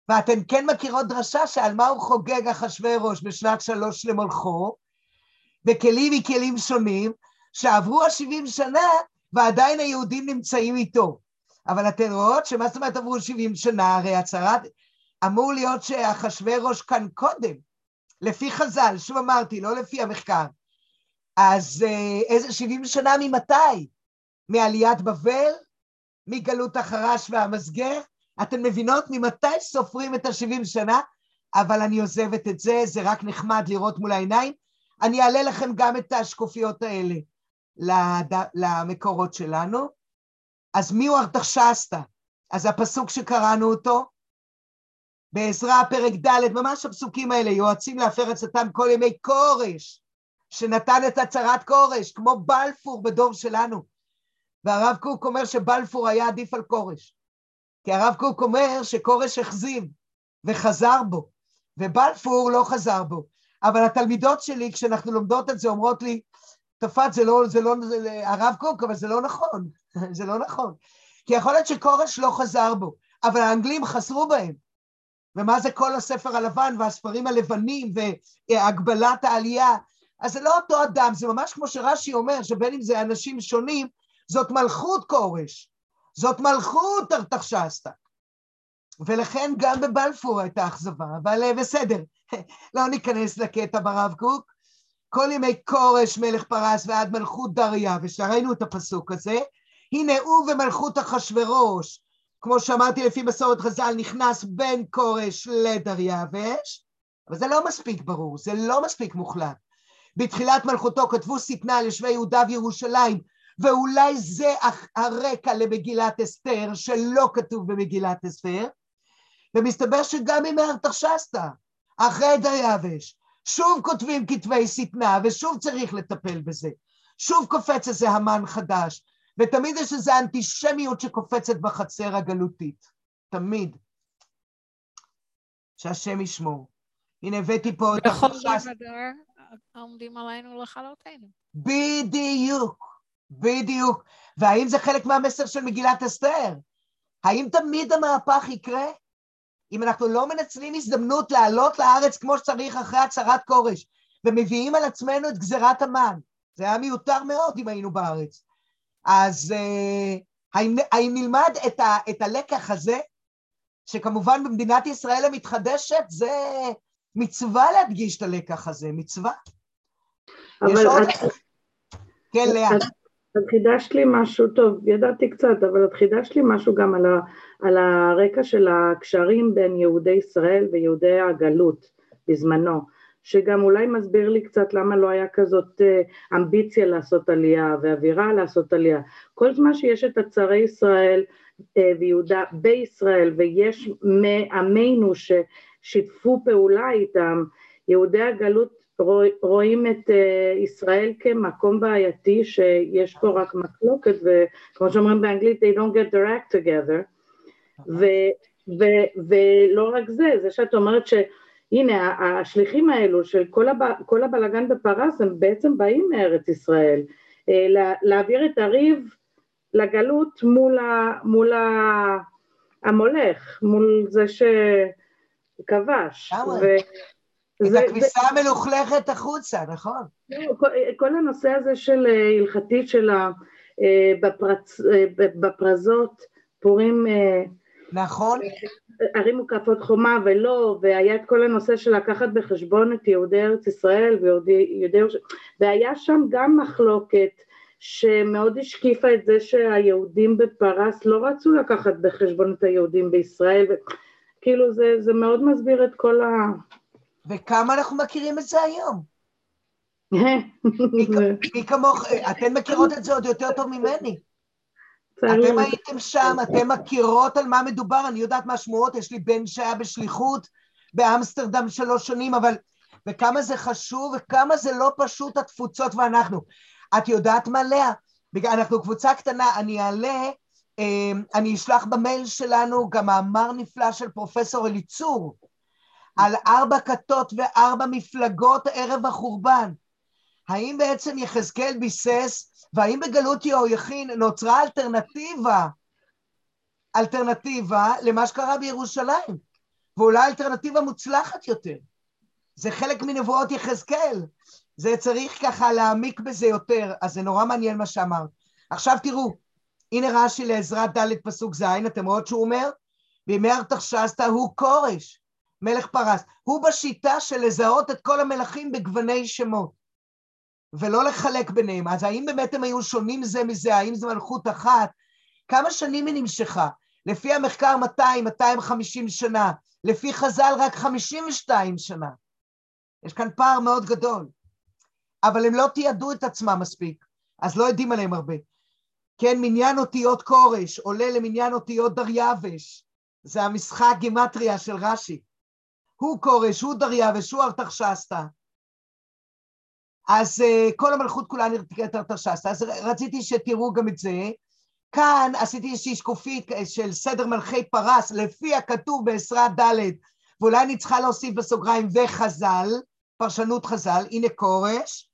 [SPEAKER 1] ואתן כן מכירות דרשה שעל מה הוא חוגג אחשוורוש בשנת שלוש למולכו, בכלים מכלים שונים, שעברו ה-70 שנה ועדיין היהודים נמצאים איתו. אבל אתן רואות שמה זאת אומרת עברו 70 שנה, הרי הצהרת, אמור להיות שאחשוורוש כאן קודם, לפי חז"ל, שוב אמרתי, לא לפי המחקר. אז אה, איזה 70 שנה ממתי? מעליית בבל? מגלות החרש והמסגר? אתן מבינות ממתי סופרים את ה-70 שנה? אבל אני עוזבת את זה, זה רק נחמד לראות מול העיניים. אני אעלה לכם גם את השקופיות האלה למקורות שלנו. אז מי הוא ארתחשסתא? אז הפסוק שקראנו אותו, בעזרא פרק ד', ממש הפסוקים האלה, יועצים להפר עצתם כל ימי כורש, שנתן את הצהרת כורש, כמו בלפור בדור שלנו. והרב קוק אומר שבלפור היה עדיף על כורש. כי הרב קוק אומר שכורש החזיב וחזר בו, ובלפור לא חזר בו. אבל התלמידות שלי, כשאנחנו לומדות את זה, אומרות לי, תפת, זה לא, זה לא, זה, הרב קוק, אבל זה לא נכון, זה לא נכון. כי יכול להיות שכורש לא חזר בו, אבל האנגלים חזרו בהם. ומה זה כל הספר הלבן והספרים הלבנים והגבלת העלייה? אז זה לא אותו אדם, זה ממש כמו שרש"י אומר, שבין אם זה אנשים שונים, זאת מלכות כורש, זאת מלכות ארתחשסתא. ולכן גם בבלפור הייתה אכזבה, אבל אה, בסדר, לא ניכנס לקטע ברב קוק. כל ימי כורש מלך פרס ועד מלכות דריה, ושראינו את הפסוק הזה, הנה הוא ומלכות אחשורוש, כמו שאמרתי לפי מסורת חז"ל, נכנס בין כורש לדריווש, אבל זה לא מספיק ברור, זה לא מספיק מוחלט. בתחילת מלכותו כתבו שטנה על יושבי יהודה וירושלים, ואולי זה הרקע למגילת אסתר, שלא כתוב במגילת אסתר, ומסתבר שגם עם ארתחשסתא, אחרי דריווש, שוב כותבים כתבי שטנה, ושוב צריך לטפל בזה. שוב קופץ איזה המן חדש, ותמיד יש איזו אנטישמיות שקופצת בחצר הגלותית. תמיד. שהשם ישמור. הנה הבאתי פה את
[SPEAKER 2] החשש. עומדים עלינו לכלותנו.
[SPEAKER 1] בדיוק, בדיוק. והאם זה חלק מהמסר של מגילת אסתר? האם תמיד המהפך יקרה? אם אנחנו לא מנצלים הזדמנות לעלות לארץ כמו שצריך אחרי הצהרת כורש, ומביאים על עצמנו את גזירת המן, זה היה מיותר מאוד אם היינו בארץ. אז uh, האם, האם נלמד את, ה, את הלקח הזה, שכמובן במדינת ישראל המתחדשת זה מצווה להדגיש את הלקח הזה, מצווה.
[SPEAKER 3] אבל
[SPEAKER 1] עוד...
[SPEAKER 3] את...
[SPEAKER 1] כן, לאה.
[SPEAKER 3] את חידשת לי משהו, טוב, ידעתי קצת, אבל את חידשת לי משהו גם על, ה, על הרקע של הקשרים בין יהודי ישראל ויהודי הגלות בזמנו, שגם אולי מסביר לי קצת למה לא היה כזאת אה, אמביציה לעשות עלייה ואווירה לעשות עלייה. כל זמן שיש את הצרי ישראל אה, ויהודה בישראל ויש מעמנו ששיתפו פעולה איתם, יהודי הגלות רואים את אה, ישראל כמקום בעייתי שיש פה רק מחלוקת וכמו שאומרים באנגלית they don't get their act together. ו, ו, ולא רק זה, זה שאת אומרת שהנה השליחים האלו של כל, הב, כל הבלגן בפרס הם בעצם באים מארץ ישראל אה, לה, להעביר את הריב לגלות מול, ה, מול ה, המולך, מול זה שכבש.
[SPEAKER 1] את הכביסה המלוכלכת החוצה, נכון.
[SPEAKER 3] כל, כל הנושא הזה של אה, הלכתית של ה... אה, בפרצ, אה, בפרזות, פורים...
[SPEAKER 1] נכון.
[SPEAKER 3] ערים מוקפות חומה ולא, והיה את כל הנושא של לקחת בחשבון את יהודי ארץ ישראל ויהודי... והיה שם גם מחלוקת שמאוד השקיפה את זה שהיהודים בפרס לא רצו לקחת בחשבון את היהודים בישראל, וכאילו זה, זה מאוד מסביר את כל ה...
[SPEAKER 1] וכמה אנחנו מכירים את זה היום? מי כמוך, אתן מכירות את זה עוד יותר טוב ממני. אתם הייתם שם, אתם מכירות על מה מדובר, אני יודעת מה שמועות, יש לי בן שהיה בשליחות באמסטרדם שלוש שנים, אבל וכמה זה חשוב וכמה זה לא פשוט התפוצות ואנחנו. את יודעת מה, לאה? אנחנו קבוצה קטנה, אני אעלה, אני אשלח במייל שלנו גם מאמר נפלא של פרופסור אליצור, על ארבע כתות וארבע מפלגות ערב החורבן. האם בעצם יחזקאל ביסס, והאם בגלות יהויכין נוצרה אלטרנטיבה, אלטרנטיבה למה שקרה בירושלים, ואולי אלטרנטיבה מוצלחת יותר. זה חלק מנבואות יחזקאל, זה צריך ככה להעמיק בזה יותר, אז זה נורא מעניין מה שאמרת. עכשיו תראו, הנה רש"י לעזרת ד' פסוק ז', אתם רואות שהוא אומר? בימי ארתחשסתא הוא כורש, מלך פרס. הוא בשיטה של לזהות את כל המלכים בגווני שמות, ולא לחלק ביניהם. אז האם באמת הם היו שונים זה מזה? האם זו מלכות אחת? כמה שנים היא נמשכה? לפי המחקר 200, 250 שנה. לפי חז"ל רק 52 שנה. יש כאן פער מאוד גדול. אבל הם לא תיעדו את עצמם מספיק, אז לא יודעים עליהם הרבה. כן, מניין אותיות כורש עולה למניין אותיות דריווש, זה המשחק גימטריה של רש"י. הוא כורש, הוא דריווש, הוא ארתחשסתא. אז uh, כל המלכות כולה נקראת ארתחשסתא, אז רציתי שתראו גם את זה. כאן עשיתי איזושהי שקופית של סדר מלכי פרס, לפי הכתוב בעשרה ד', ואולי אני צריכה להוסיף בסוגריים וחז"ל, פרשנות חז"ל, הנה כורש,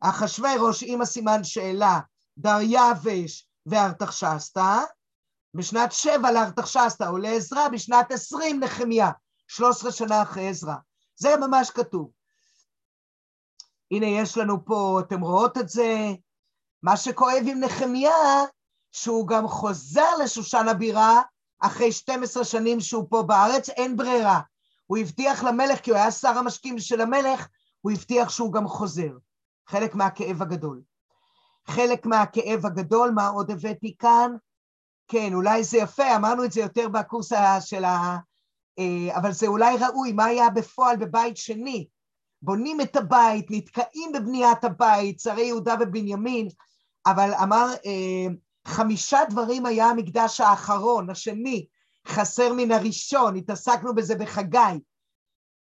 [SPEAKER 1] אחשורוש עם הסימן שאלה, דריווש וארתחשסתא, בשנת שבע לארתחשסתא או לעזרא, בשנת עשרים נחמיה, שלוש עשרה שנה אחרי עזרא. זה ממש כתוב. הנה יש לנו פה, אתם רואות את זה, מה שכואב עם נחמיה, שהוא גם חוזר לשושן הבירה אחרי 12 שנים שהוא פה בארץ, אין ברירה. הוא הבטיח למלך, כי הוא היה שר המשקים של המלך, הוא הבטיח שהוא גם חוזר. חלק מהכאב הגדול. חלק מהכאב הגדול, מה עוד הבאתי כאן? כן, אולי זה יפה, אמרנו את זה יותר בקורס של ה... אה, אבל זה אולי ראוי, מה היה בפועל בבית שני? בונים את הבית, נתקעים בבניית הבית, שרי יהודה ובנימין, אבל אמר, אה, חמישה דברים היה המקדש האחרון, השני, חסר מן הראשון, התעסקנו בזה בחגי.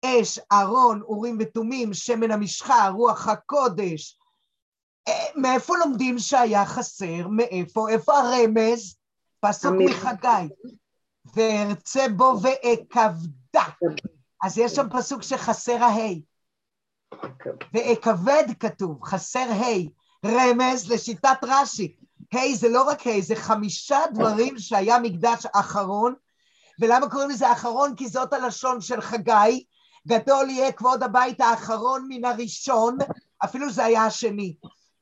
[SPEAKER 1] אש, ארון, אורים ותומים, שמן המשחה, רוח הקודש. מאיפה לומדים שהיה חסר? מאיפה? איפה הרמז? פסוק מחגי. וארצה בו ואכבדה. אז יש שם פסוק שחסר ההי. ואכבד כתוב, חסר ה', רמז לשיטת רש"י. ה' זה לא רק ה', זה חמישה דברים שהיה מקדש אחרון, ולמה קוראים לזה אחרון? כי זאת הלשון של חגי, גדול יהיה כבוד הבית האחרון מן הראשון, אפילו זה היה השני.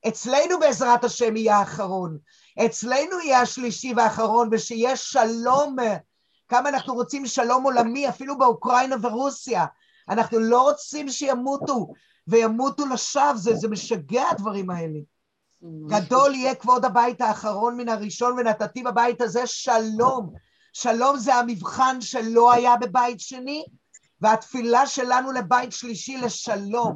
[SPEAKER 1] אצלנו בעזרת השם יהיה האחרון, אצלנו יהיה השלישי והאחרון, ושיהיה שלום, כמה אנחנו רוצים שלום עולמי, אפילו באוקראינה ורוסיה. אנחנו לא רוצים שימותו, וימותו לשווא, זה, זה משגע הדברים האלה. גדול יהיה כבוד הבית האחרון מן הראשון, ונתתי בבית הזה שלום. שלום זה המבחן שלא היה בבית שני, והתפילה שלנו לבית שלישי לשלום.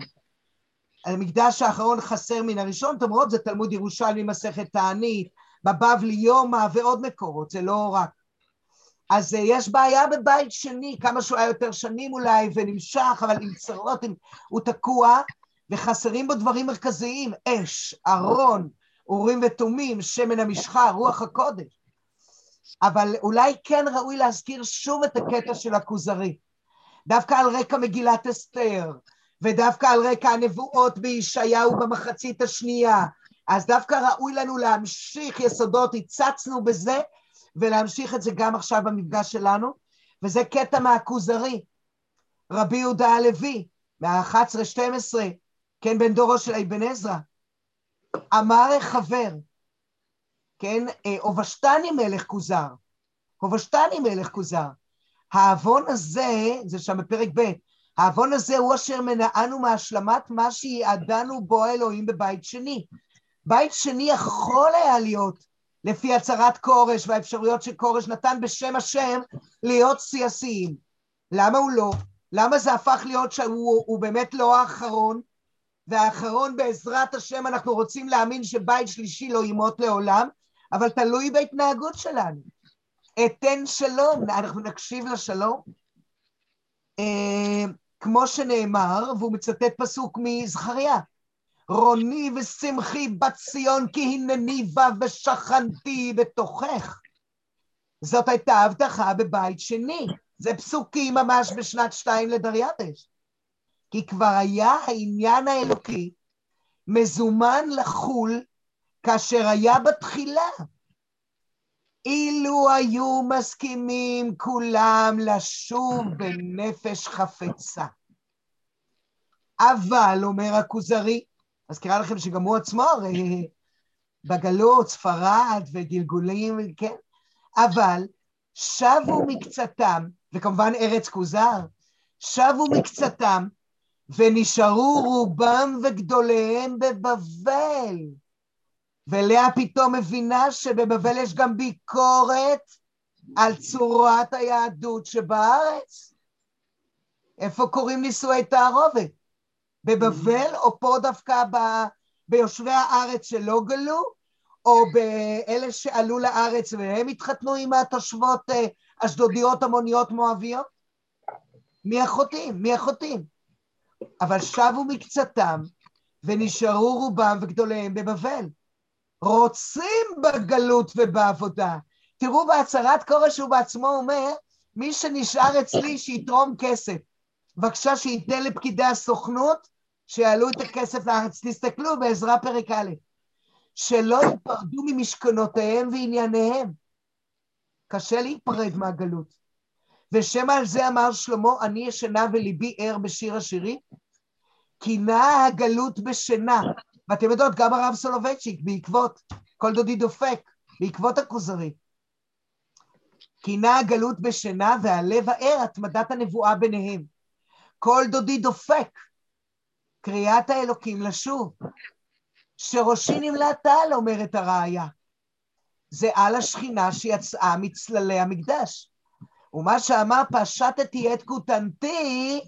[SPEAKER 1] המקדש האחרון חסר מן הראשון, רואות, זה תלמוד ירושלמי, מסכת תענית, בבבלי יומא ועוד מקורות, זה לא רק. אז אה, יש בעיה בבית שני, כמה שהוא היה יותר שנים אולי, ונמשך, אבל עם צרות, הוא תקוע, וחסרים בו דברים מרכזיים, אש, ארון, אורים ותומים, שמן המשחה, רוח הקודש. אבל אולי כן ראוי להזכיר שוב את הקטע של הכוזרי. דווקא על רקע מגילת אסתר, ודווקא על רקע הנבואות בישעיהו במחצית השנייה, אז דווקא ראוי לנו להמשיך יסודות, הצצנו בזה, ולהמשיך את זה גם עכשיו במפגש שלנו, וזה קטע מהכוזרי, רבי יהודה הלוי, מה-11-12, כן, בן דורו של אבן עזרא, אמר חבר, כן, עובשתני מלך כוזר, עובשתני מלך כוזר, העוון הזה, זה שם בפרק ב', העוון הזה הוא אשר מנענו מהשלמת מה שיעדנו בו האלוהים בבית שני. בית שני יכול היה להיות לפי הצהרת כורש והאפשרויות שכורש נתן בשם השם להיות שיא השיאים. למה הוא לא? למה זה הפך להיות שהוא באמת לא האחרון? והאחרון בעזרת השם אנחנו רוצים להאמין שבית שלישי לא ימות לעולם, אבל תלוי בהתנהגות שלנו. אתן שלום, אנחנו נקשיב לשלום. כמו שנאמר, והוא מצטט פסוק מזכריה, רוני ושמחי בת ציון כי הנני בא ושכנתי בתוכך. זאת הייתה הבטחה בבית שני. זה פסוקים ממש בשנת שתיים לדריווש. כי כבר היה העניין האלוקי מזומן לחול כאשר היה בתחילה. אילו היו מסכימים כולם לשוב בנפש חפצה. אבל, אומר הכוזרי, מזכירה לכם שגם הוא עצמו הרי בגלות, ספרד וגלגולים, כן? אבל שבו מקצתם, וכמובן ארץ כוזר, שבו מקצתם ונשארו רובם וגדוליהם בבבל. ולאה פתאום מבינה שבבבל יש גם ביקורת על צורת היהדות שבארץ. איפה קוראים נישואי תערובת? בבבל או פה דווקא ב... ביושבי הארץ שלא גלו, או באלה שעלו לארץ והם התחתנו עם התושבות אה, אשדודיות, המוניות, מואביות? מי החוטאים? מי החוטאים? אבל שבו מקצתם ונשארו רובם וגדוליהם בבבל. רוצים בגלות ובעבודה. תראו בהצהרת כורש הוא בעצמו אומר, מי שנשאר אצלי שיתרום כסף. בבקשה שייתן לפקידי הסוכנות שיעלו את הכסף לארץ. תסתכלו בעזרה פרק א', שלא ייפרדו ממשכנותיהם וענייניהם. קשה להיפרד מהגלות. ושמא על זה אמר שלמה, אני ישנה וליבי ער בשיר השירים, כי נעה הגלות בשינה. ואתם יודעות, גם הרב סולובייצ'יק, בעקבות כל דודי דופק, בעקבות הכוזרי. כי נעה הגלות בשינה והלב הער, התמדת הנבואה ביניהם. כל דודי דופק, קריאת האלוקים לשוב. שראשי נמלט על, אומרת הראיה. זה על השכינה שיצאה מצללי המקדש. ומה שאמר פשטתי את כותנתי,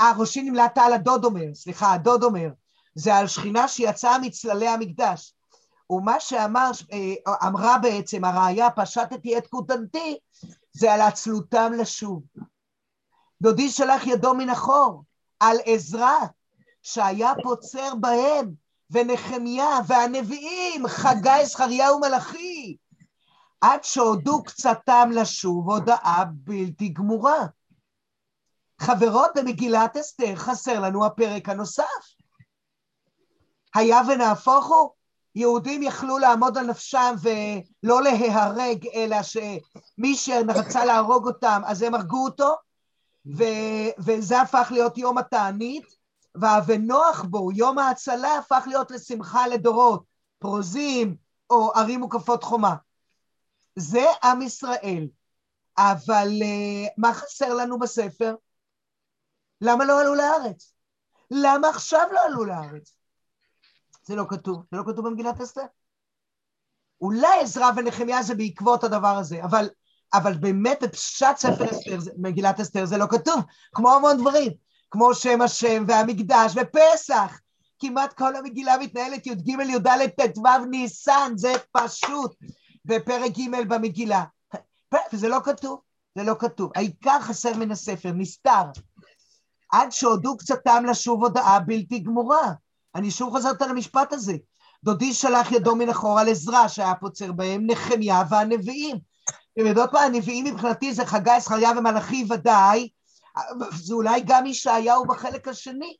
[SPEAKER 1] אה, ראשי נמלט על הדוד אומר, סליחה, הדוד אומר, זה על שכינה שיצאה מצללי המקדש. ומה שאמר, אה, בעצם הראיה, פשטתי את כותנתי, זה על עצלותם לשוב. דודי שלח ידו מן החור, על עזרא, שהיה פוצר בהם, ונחמיה, והנביאים, חגי, זכריה ומלאכי, עד שהודו קצתם לשוב הודאה בלתי גמורה. חברות, במגילת אסתר חסר לנו הפרק הנוסף. היה ונהפוך הוא, יהודים יכלו לעמוד על נפשם ולא להיהרג, אלא שמי שרצה להרוג אותם, אז הם הרגו אותו, ו- וזה הפך להיות יום התענית, וה"ונוח בו", יום ההצלה, הפך להיות לשמחה לדורות, פרוזים או ערים מוקפות חומה. זה עם ישראל. אבל uh, מה חסר לנו בספר? למה לא עלו לארץ? למה עכשיו לא עלו לארץ? זה לא כתוב, זה לא כתוב במגילת אסתר. אולי עזרא ונחמיה זה בעקבות הדבר הזה, אבל, אבל באמת בפשט ספר אסתר, מגילת אסתר זה לא כתוב, כמו המון דברים, כמו שם השם והמקדש ופסח. כמעט כל המגילה מתנהלת י"ג, י"ד, ט"ו, ניסן, זה פשוט. בפרק ג' במגילה. וזה לא כתוב, זה לא כתוב. העיקר חסר מן הספר, נסתר. עד שהודו קצתם לשוב הודאה בלתי גמורה. אני שוב חוזרת על המשפט הזה. דודי שלח ידו מן אחורה לעזרה שהיה פוצר בהם, נחמיה והנביאים. אתם יודעות מה, הנביאים מבחינתי זה חגי, זכריה ומלאכי ודאי, זה אולי גם ישעיהו בחלק השני,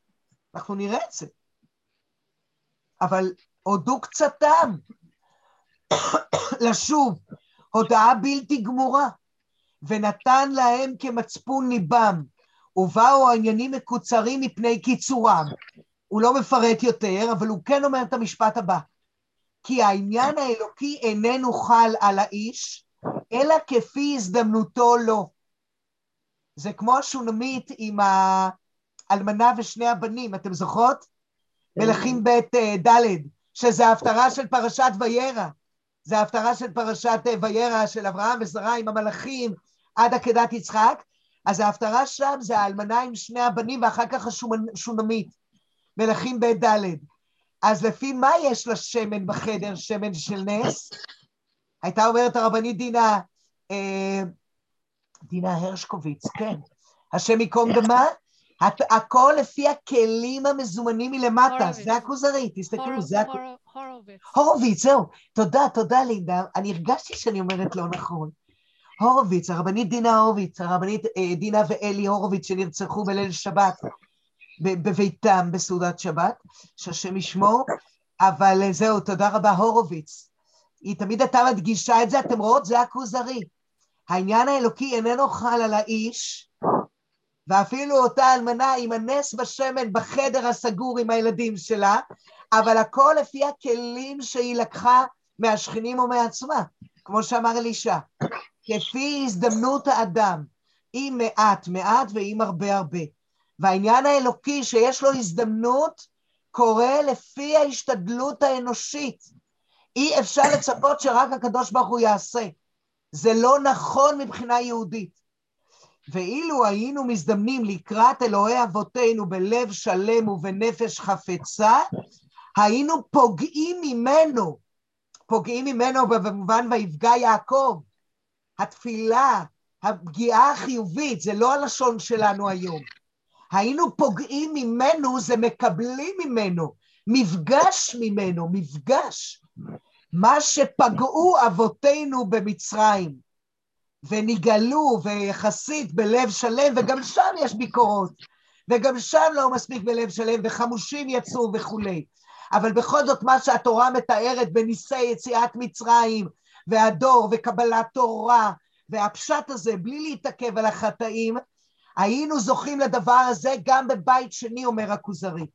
[SPEAKER 1] אנחנו נראה את זה. אבל הודו קצתם, לשוב, הודעה בלתי גמורה, ונתן להם כמצפון ליבם, ובאו העניינים מקוצרים מפני קיצורם. הוא לא מפרט יותר, אבל הוא כן אומר את המשפט הבא: כי העניין האלוקי איננו חל על האיש, אלא כפי הזדמנותו לו. זה כמו השונמית עם האלמנה ושני הבנים, אתם זוכרות? כן. מלכים ב' אה, ד', שזה ההפטרה של פרשת וירא. זה ההפטרה של פרשת אה, וירא של אברהם ושרה עם המלאכים עד עקדת יצחק, אז ההפטרה שם זה האלמנה עם שני הבנים ואחר כך השונמית, מלכים ב' ד'. אז לפי מה יש לה שמן בחדר, שמן של נס? הייתה אומרת הרבנית דינה, אה, דינה הרשקוביץ, כן, השם ייקום דמה, הכל לפי הכלים המזומנים מלמטה, זה הכוזרי, תסתכלו, זה הכוזרי. הורוביץ. הורוביץ, זהו. תודה, תודה לינדה. אני הרגשתי שאני אומרת לא נכון. הורוביץ, הרבנית דינה הורוביץ, הרבנית אה, דינה ואלי הורוביץ שנרצחו בליל שבת בביתם בסעודת שבת, שהשם ישמור, אבל אה, זהו, תודה רבה, הורוביץ. היא תמיד הייתה מדגישה את זה, אתם רואות? זה הכוזרי. העניין האלוקי איננו חל על האיש, ואפילו אותה אלמנה עם הנס בשמן בחדר הסגור עם הילדים שלה, אבל הכל לפי הכלים שהיא לקחה מהשכנים ומעצמה, כמו שאמר אלישע, כפי הזדמנות האדם, עם מעט מעט ועם הרבה הרבה. והעניין האלוקי שיש לו הזדמנות קורה לפי ההשתדלות האנושית. אי אפשר לצפות שרק הקדוש ברוך הוא יעשה. זה לא נכון מבחינה יהודית. ואילו היינו מזדמנים לקראת אלוהי אבותינו בלב שלם ובנפש חפצה, היינו פוגעים ממנו, פוגעים ממנו במובן ויפגע יעקב. התפילה, הפגיעה החיובית, זה לא הלשון שלנו היום. היינו פוגעים ממנו, זה מקבלים ממנו, מפגש ממנו, מפגש. מה שפגעו אבותינו במצרים, ונגאלו ויחסית בלב שלם, וגם שם יש ביקורות, וגם שם לא מספיק בלב שלם, וחמושים יצאו וכולי. אבל בכל זאת מה שהתורה מתארת בניסי יציאת מצרים, והדור, וקבלת תורה, והפשט הזה, בלי להתעכב על החטאים, היינו זוכים לדבר הזה גם בבית שני, אומר הכוזרי.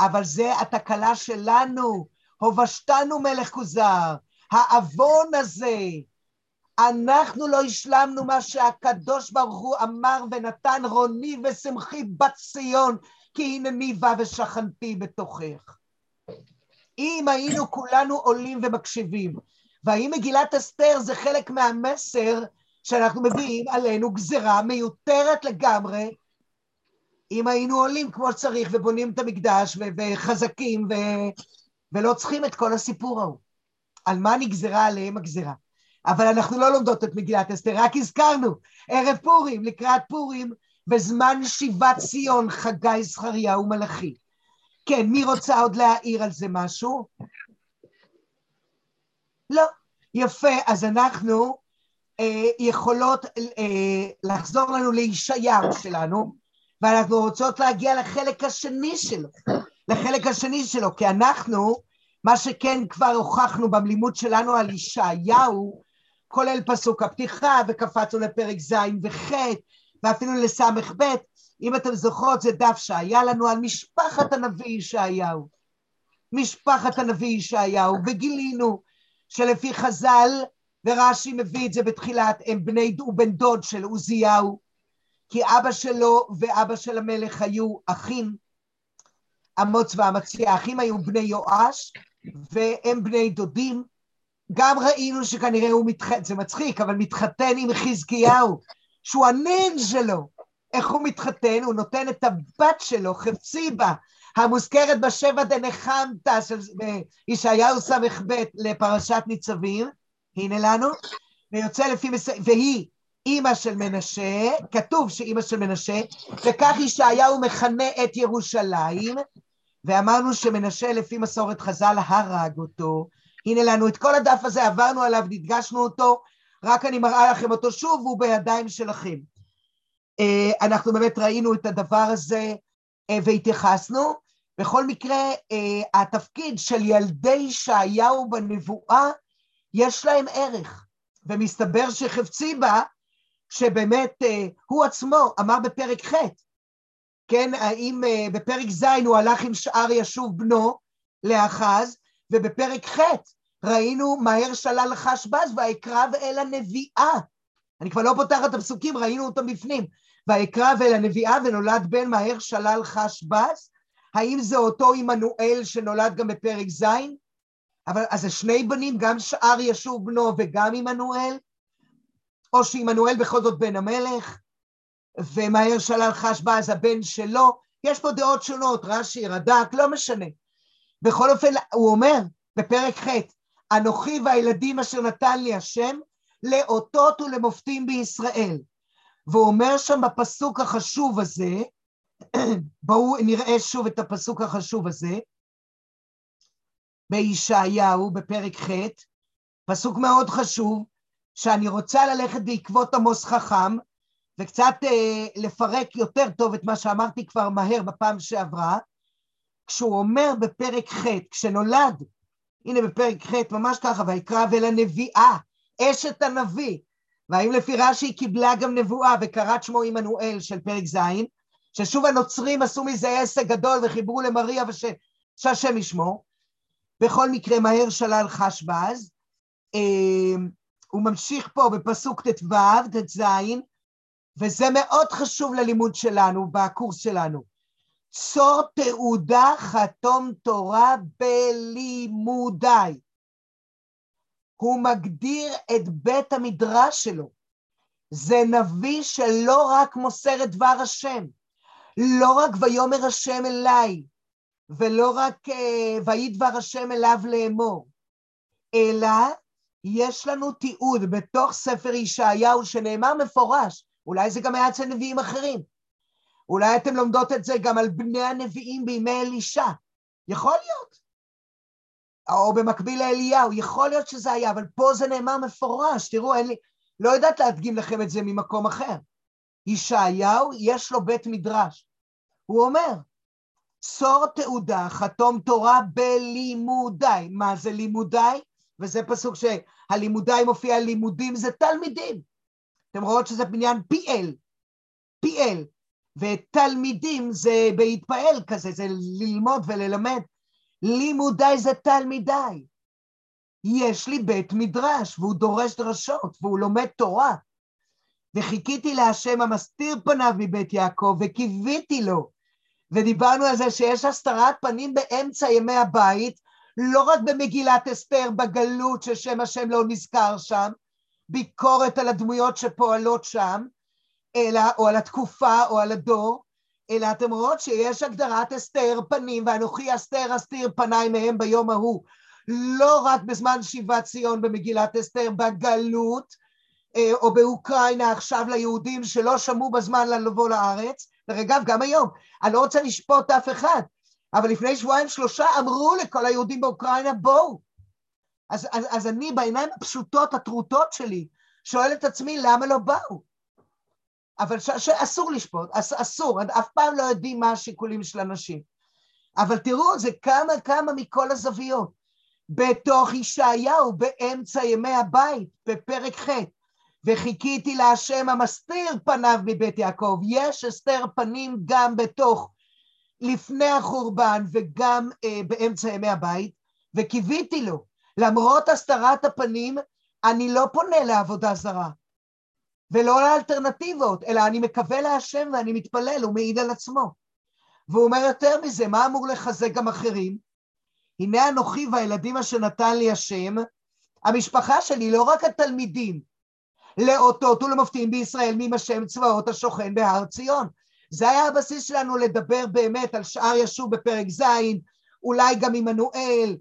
[SPEAKER 1] אבל זה התקלה שלנו, הובשתנו מלך כוזר, העוון הזה, אנחנו לא השלמנו מה שהקדוש ברוך הוא אמר ונתן רוני ושמחי בת ציון, כי הנני בא ושכנתי בתוכך. אם היינו כולנו עולים ומקשיבים, והאם מגילת אסתר זה חלק מהמסר שאנחנו מביאים עלינו גזרה מיותרת לגמרי, אם היינו עולים כמו שצריך ובונים את המקדש וחזקים ו- ולא צריכים את כל הסיפור ההוא. על מה נגזרה עליהם הגזרה. אבל אנחנו לא לומדות את מגילת אסתר, רק הזכרנו, ערב פורים, לקראת פורים, בזמן שיבת ציון, חגי זכריה ומלאכי. כן, מי רוצה עוד להעיר על זה משהו? לא. יפה, אז אנחנו יכולות אה, לחזור לנו לישעיהו שלנו, ואנחנו רוצות להגיע לחלק השני שלו, לחלק השני שלו, כי אנחנו, מה שכן כבר הוכחנו בלימוד שלנו על ישעיהו, כולל פסוק הפתיחה, וקפצנו לפרק ז' וח', ואפילו לס"ב, אם אתם זוכרות, זה דף שהיה לנו על משפחת הנביא ישעיהו. משפחת הנביא ישעיהו, וגילינו שלפי חז"ל, ורש"י מביא את זה בתחילת, הם בני, הוא בן דוד של עוזיהו, כי אבא שלו ואבא של המלך היו אחים, אמוץ ואמציה, האחים היו בני יואש, והם בני דודים. גם ראינו שכנראה הוא מתחתן, זה מצחיק, אבל מתחתן עם חזקיהו, שהוא הנין שלו. איך הוא מתחתן? הוא נותן את הבת שלו, חפציבה, המוזכרת בשבע דנחמתא של ישעיהו ס"ב לפרשת ניצבים, הנה לנו, ויוצא לפי, מס... והיא אימא של מנשה, כתוב שאימא של מנשה, וכך ישעיהו מכנה את ירושלים, ואמרנו שמנשה לפי מסורת חז"ל הרג אותו. הנה לנו את כל הדף הזה, עברנו עליו, נדגשנו אותו, רק אני מראה לכם אותו שוב, והוא בידיים שלכם. אה, אנחנו באמת ראינו את הדבר הזה אה, והתייחסנו. בכל מקרה, אה, התפקיד של ילדי ישעיהו בנבואה, יש להם ערך. ומסתבר שחפציבה, שבאמת הוא עצמו אמר בפרק ח', כן, האם בפרק ז' הוא הלך עם שאר ישוב בנו לאחז, ובפרק ח' ראינו מהר שלל חשבז ויקרב אל הנביאה. אני כבר לא פותחת את הפסוקים, ראינו אותם בפנים. ויקרב אל הנביאה ונולד בן מהר שלל חשבז? האם זה אותו עמנואל שנולד גם בפרק ז'? אבל אז זה שני בנים, גם שאר ישוב בנו וגם עמנואל? או שעמנואל בכל זאת בן המלך, ומהר שלל חשבז הבן שלו? יש פה דעות שונות, רש"י, רד"ק, לא משנה. בכל אופן, הוא אומר בפרק ח', אנוכי והילדים אשר נתן לי השם, לאותות ולמופתים בישראל. והוא אומר שם בפסוק החשוב הזה, בואו נראה שוב את הפסוק החשוב הזה, בישעיהו בפרק ח', פסוק מאוד חשוב, שאני רוצה ללכת בעקבות עמוס חכם, וקצת אה, לפרק יותר טוב את מה שאמרתי כבר מהר בפעם שעברה, כשהוא אומר בפרק ח', כשנולד, הנה בפרק ח', ממש ככה, ויקרא ולנביאה, אשת הנביא, והאם לפי רש"י היא קיבלה גם נבואה וקראת שמו עמנואל של פרק ז', ששוב הנוצרים עשו מזה עסק גדול וחיברו למריה וש... שהשם ישמור. בכל מקרה, מהר שלל חשבז. אה, הוא ממשיך פה בפסוק ט"ו, ט"ז, וזה מאוד חשוב ללימוד שלנו, בקורס שלנו. צור תעודה חתום תורה בלימודיי. הוא מגדיר את בית המדרש שלו. זה נביא שלא רק מוסר את דבר השם, לא רק ויאמר השם אליי, ולא רק uh, ויהי דבר השם אליו לאמור, אלא יש לנו תיעוד בתוך ספר ישעיהו שנאמר מפורש, אולי זה גם היה אצל נביאים אחרים, אולי אתם לומדות את זה גם על בני הנביאים בימי אלישע, יכול להיות, או במקביל לאליהו, יכול להיות שזה היה, אבל פה זה נאמר מפורש, תראו, אין לי, לא יודעת להדגים לכם את זה ממקום אחר. ישעיהו, יש לו בית מדרש. הוא אומר, צור תעודה, חתום תורה בלימודיי. מה זה לימודיי? וזה פסוק שהלימודיי מופיע לימודים, זה תלמידים. אתם רואות שזה בניין פיאל, פיאל, ותלמידים זה בהתפעל כזה, זה ללמוד וללמד. לימודיי זה תלמידיי. יש לי בית מדרש, והוא דורש דרשות, והוא לומד תורה. וחיכיתי להשם המסתיר פניו מבית יעקב, וקיוויתי לו. ודיברנו על זה שיש הסתרת פנים באמצע ימי הבית, לא רק במגילת אסתר בגלות ששם השם לא נזכר שם, ביקורת על הדמויות שפועלות שם, אלא, או על התקופה או על הדור, אלא אתם רואות שיש הגדרת אסתר פנים, ואנוכי אסתר אסתיר פניי מהם ביום ההוא. לא רק בזמן שיבת ציון במגילת אסתר, בגלות, אה, או באוקראינה עכשיו ליהודים שלא שמעו בזמן לבוא לארץ, דרך אגב, גם היום, אני לא רוצה לשפוט אף אחד, אבל לפני שבועיים שלושה אמרו לכל היהודים באוקראינה, בואו. אז, אז, אז אני בעיניים הפשוטות, הטרוטות שלי, שואל את עצמי, למה לא באו? אבל ש, שאסור לשפוט, אס, אסור, אף פעם לא יודעים מה השיקולים של אנשים. אבל תראו, זה כמה כמה מכל הזוויות. בתוך ישעיהו, באמצע ימי הבית, בפרק ח', וחיכיתי להשם המסתיר פניו מבית יעקב. יש הסתר פנים גם בתוך, לפני החורבן וגם אה, באמצע ימי הבית, וקיוויתי לו. למרות הסתרת הפנים, אני לא פונה לעבודה זרה, ולא לאלטרנטיבות, אלא אני מקווה להשם ואני מתפלל, הוא מעיד על עצמו. והוא אומר יותר מזה, מה אמור לחזק גם אחרים? הנה אנוכי והילדים אשר נתן לי השם, המשפחה שלי, לא רק התלמידים, לאותות ולמופתים בישראל מים השם צבאות השוכן בהר ציון. זה היה הבסיס שלנו לדבר באמת על שאר ישוב בפרק ז', אולי גם עמנואל,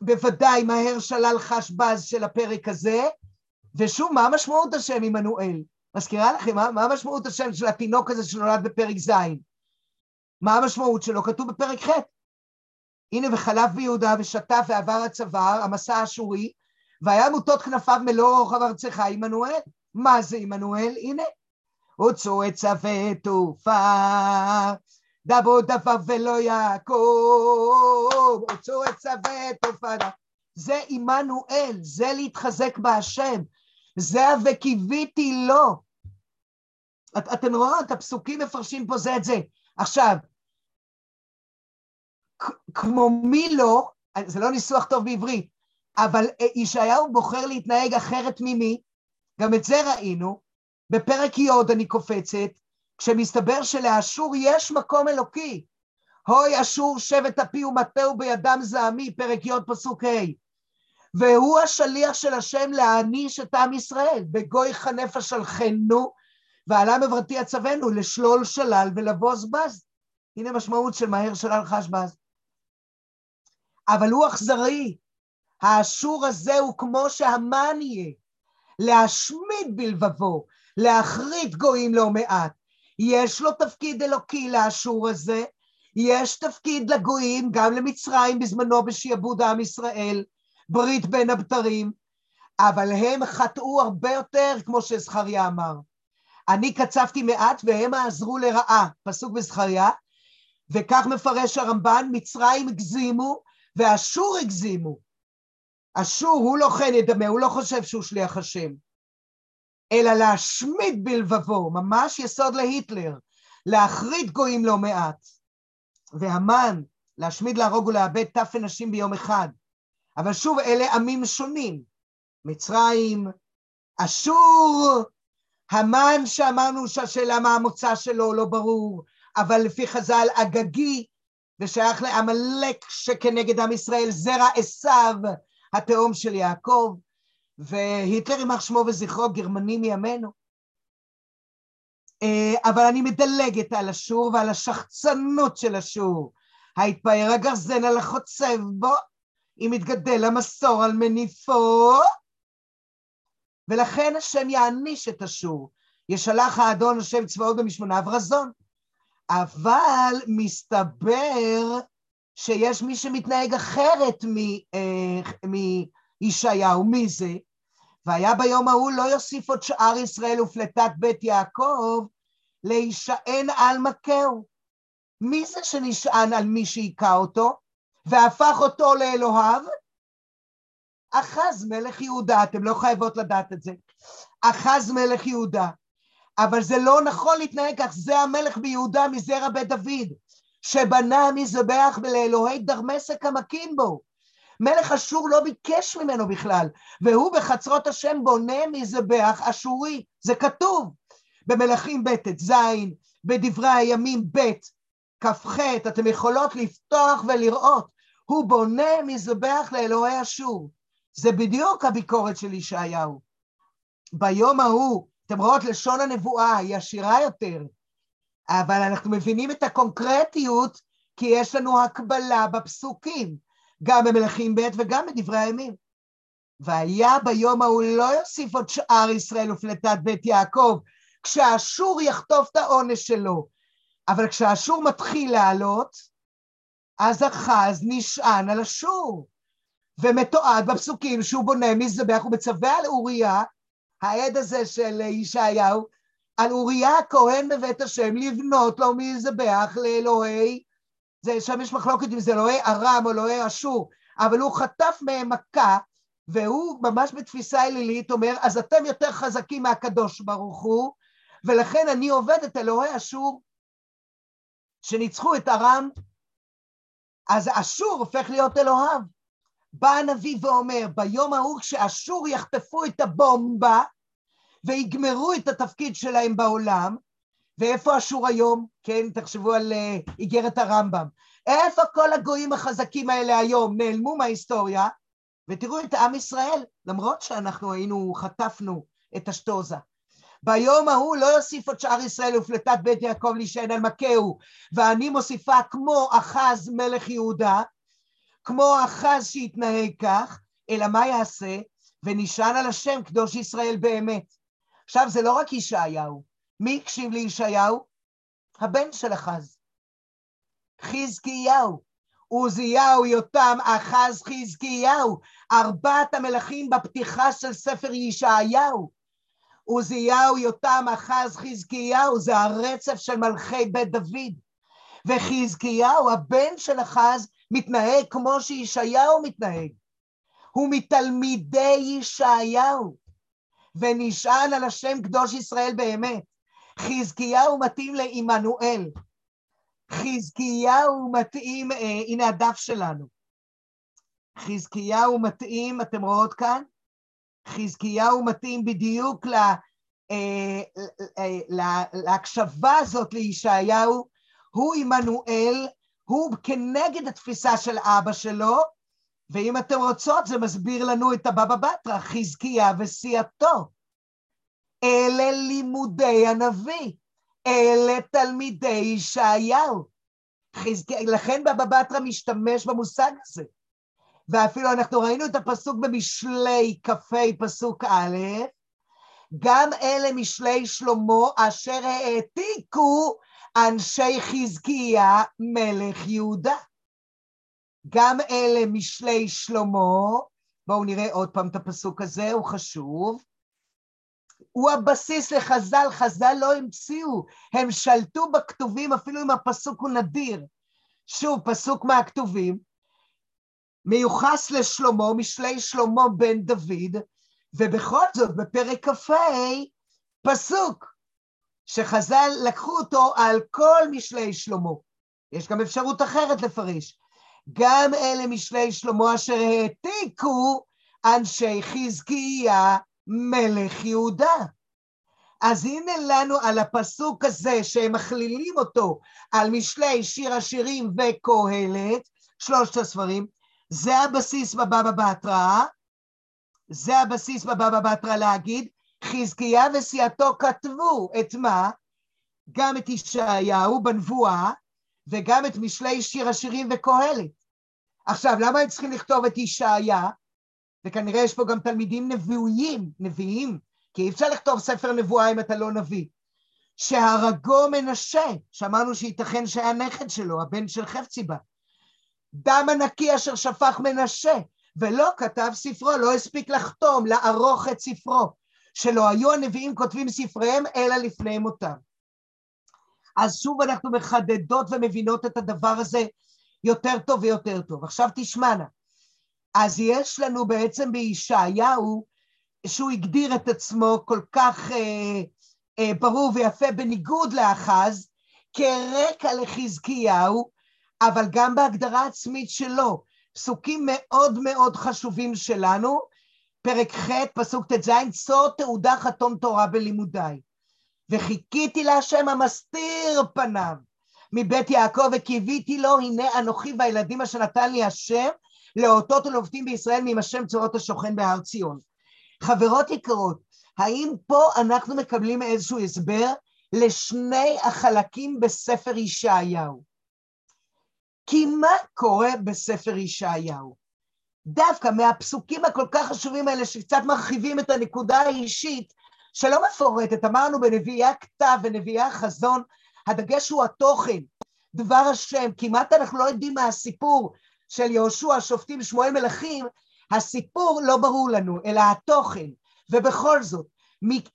[SPEAKER 1] בוודאי מהר שלל חשבז של הפרק הזה, ושוב, מה משמעות השם עמנואל? מזכירה לכם, מה, מה משמעות השם של התינוק הזה שנולד בפרק ז'? מה המשמעות שלו? כתוב בפרק ח'. הנה וחלף ביהודה ושטף ועבר הצוואר, המסע האשורי, והיה מוטות כנפיו מלוא רוחב ארצך עמנואל. מה זה עמנואל? הנה. הוצאו עצה ותעופה, דבו דבר ולא יעקב, הוצאו עצה ותעופה. זה עמנואל, זה להתחזק בהשם, זה וקיוויתי לו. את, אתם רואים, הפסוקים מפרשים פה זה את זה. עכשיו, כמו מי לא, זה לא ניסוח טוב בעברית, אבל ישעיהו בוחר להתנהג אחרת ממי, גם את זה ראינו, בפרק י' אני קופצת, כשמסתבר שלאשור יש מקום אלוקי. הוי אשור שבט אפי ומטהו בידם זעמי, פרק י' פסוק ה'. והוא השליח של השם להעניש את עם ישראל, בגוי חנף אשלחנו, ועלה מברתי עצבנו, לשלול שלל ולבוז בז. הנה משמעות של מהר שלל חש בז. אבל הוא אכזרי, האשור הזה הוא כמו שהמן יהיה, להשמיד בלבבו, להחריד גויים לא מעט. יש לו תפקיד אלוקי לאשור הזה, יש תפקיד לגויים, גם למצרים בזמנו בשעבוד עם ישראל, ברית בין הבתרים, אבל הם חטאו הרבה יותר, כמו שזכריה אמר. אני קצבתי מעט והם עזרו לרעה, פסוק בזכריה, וכך מפרש הרמב"ן, מצרים הגזימו ואשור הגזימו. אשור הוא לא חן ידמה, הוא לא חושב שהוא שליח השם. אלא להשמיד בלבבו, ממש יסוד להיטלר, להחריד גויים לא מעט. והמן, להשמיד, להרוג ולאבד טף ונשים ביום אחד. אבל שוב, אלה עמים שונים. מצרים, אשור, המן שאמרנו שהשאלה מה המוצא שלו לא ברור, אבל לפי חז"ל אגגי, ושייך לעמלק שכנגד עם ישראל, זרע עשיו, התאום של יעקב, והיטלר יימח שמו וזכרו, גרמני מימינו. אה, אבל אני מדלגת על אשור ועל השחצנות של אשור. ההתפאר הגרזן על החוצב בו, אם יתגדל המסור על מניפו, ולכן השם יעניש את אשור. ישלח האדון השם צבאות במשמוניו רזון. אבל מסתבר שיש מי שמתנהג אחרת אה, מישעיהו, מי זה? והיה ביום ההוא לא יוסיף עוד שאר ישראל ופלטת בית יעקב להישען על מכהו. מי זה שנשען על מי שהיכה אותו והפך אותו לאלוהיו? אחז מלך יהודה, אתם לא חייבות לדעת את זה. אחז מלך יהודה. אבל זה לא נכון להתנהג כך, זה המלך ביהודה מזרע בית דוד, שבנה מזבח לאלוהי דרמסק המכים בו. מלך אשור לא ביקש ממנו בכלל, והוא בחצרות השם בונה מזבח אשורי, זה כתוב במלכים ב' ט"ז, בדברי הימים ב', כ"ח, אתם יכולות לפתוח ולראות, הוא בונה מזבח לאלוהי אשור. זה בדיוק הביקורת של ישעיהו. ביום ההוא, אתם רואות, לשון הנבואה היא עשירה יותר, אבל אנחנו מבינים את הקונקרטיות כי יש לנו הקבלה בפסוקים, גם במלכים ב' וגם בדברי הימים. והיה ביום ההוא לא יוסיף עוד שאר ישראל ופלטת בית יעקב, כשאשור יחטוף את העונש שלו. אבל כשאשור מתחיל לעלות, אז אחז נשען על אשור. ומתועד בפסוקים שהוא בונה מזבח, הוא מצווה על אוריה, העד הזה של ישעיהו, על אוריה הכהן בבית השם לבנות לו מזבח לאלוהי, זה, שם יש מחלוקת אם זה אלוהי ארם או אלוהי אשור, אבל הוא חטף מהם מכה, והוא ממש בתפיסה אלילית אומר, אז אתם יותר חזקים מהקדוש ברוך הוא, ולכן אני עובד את אלוהי אשור שניצחו את ארם, אז אשור הופך להיות אלוהיו. בא הנביא ואומר, ביום ההוא כשאשור יחטפו את הבומבה ויגמרו את התפקיד שלהם בעולם, ואיפה אשור היום? כן, תחשבו על uh, איגרת הרמב"ם. איפה כל הגויים החזקים האלה היום? נעלמו מההיסטוריה, ותראו את עם ישראל, למרות שאנחנו היינו, חטפנו את אשטוזה. ביום ההוא לא יוסיף עוד שאר ישראל ופלטת בית יעקב להישען על מכהו, ואני מוסיפה כמו אחז מלך יהודה, כמו אחז שהתנהג כך, אלא מה יעשה? ונשען על השם קדוש ישראל באמת. עכשיו זה לא רק ישעיהו, מי הקשיב לישעיהו? הבן של אחז. חזקיהו, עוזיהו, יותם, אחז, חזקיהו, ארבעת המלכים בפתיחה של ספר ישעיהו. עוזיהו, יותם, אחז, חזקיהו, זה הרצף של מלכי בית דוד. וחזקיהו, הבן של אחז, מתנהג כמו שישעיהו מתנהג. הוא מתלמידי ישעיהו, ונשען על השם קדוש ישראל באמת. חזקיהו מתאים לעמנואל. חזקיהו מתאים, אה, הנה הדף שלנו. חזקיהו מתאים, אתם רואות כאן? חזקיהו מתאים בדיוק לה, אה, אה, לה, להקשבה הזאת לישעיהו, הוא עמנואל, הוא כנגד התפיסה של אבא שלו, ואם אתם רוצות זה מסביר לנו את הבבא בתרא, חזקיה וסיעתו. אלה לימודי הנביא, אלה תלמידי ישעיהו. חזקיה, לכן בבא בתרא משתמש במושג הזה. ואפילו אנחנו ראינו את הפסוק במשלי כ"ה פסוק א', גם אלה משלי שלמה אשר העתיקו אנשי חזקיה מלך יהודה. גם אלה משלי שלמה, בואו נראה עוד פעם את הפסוק הזה, הוא חשוב. הוא הבסיס לחז"ל, חז"ל לא המציאו, הם שלטו בכתובים אפילו אם הפסוק הוא נדיר. שוב, פסוק מהכתובים, מיוחס לשלמה, משלי שלמה בן דוד, ובכל זאת בפרק כ"ה פסוק שחז"ל לקחו אותו על כל משלי שלמה. יש גם אפשרות אחרת לפרש. גם אלה משלי שלמה אשר העתיקו אנשי חזקיה מלך יהודה. אז הנה לנו על הפסוק הזה שהם מכלילים אותו על משלי שיר השירים וקהלת, שלושת הספרים, זה הבסיס בבבא בתרא, זה הבסיס בבבא בתרא להגיד, חזקיה וסיעתו כתבו את מה? גם את ישעיהו בנבואה וגם את משלי שיר השירים וקהלת. עכשיו, למה הם צריכים לכתוב את ישעיה? וכנראה יש פה גם תלמידים נביאים, נביאים, כי אי אפשר לכתוב ספר נבואה אם אתה לא נביא. שהרגו מנשה, שאמרנו שייתכן שהיה נכד שלו, הבן של חפציבה. דם הנקי אשר שפך מנשה, ולא כתב ספרו, לא הספיק לחתום, לערוך את ספרו, שלא היו הנביאים כותבים ספריהם, אלא לפני מותם. אז שוב אנחנו מחדדות ומבינות את הדבר הזה יותר טוב ויותר טוב. עכשיו תשמענה, אז יש לנו בעצם בישעיהו, שהוא הגדיר את עצמו כל כך אה, אה, ברור ויפה בניגוד לאחז, כרקע לחזקיהו, אבל גם בהגדרה עצמית שלו. פסוקים מאוד מאוד חשובים שלנו, פרק ח', פסוק ט"ז, צור תעודה חתום תורה בלימודיי. וחיכיתי להשם המסתיר פניו מבית יעקב וקיוויתי לו, הנה אנוכי והילדים אשר נתן לי השם, לאותות ולעובדים בישראל מעם השם צורות השוכן בהר ציון. חברות יקרות, האם פה אנחנו מקבלים איזשהו הסבר לשני החלקים בספר ישעיהו? כי מה קורה בספר ישעיהו? דווקא מהפסוקים הכל כך חשובים האלה שקצת מרחיבים את הנקודה האישית שלא מפורטת, אמרנו בנביאי הכתב ונביאי החזון, הדגש הוא התוכן, דבר השם, כמעט אנחנו לא יודעים מה הסיפור של יהושע, שופטים, שמואל מלכים, הסיפור לא ברור לנו, אלא התוכן, ובכל זאת,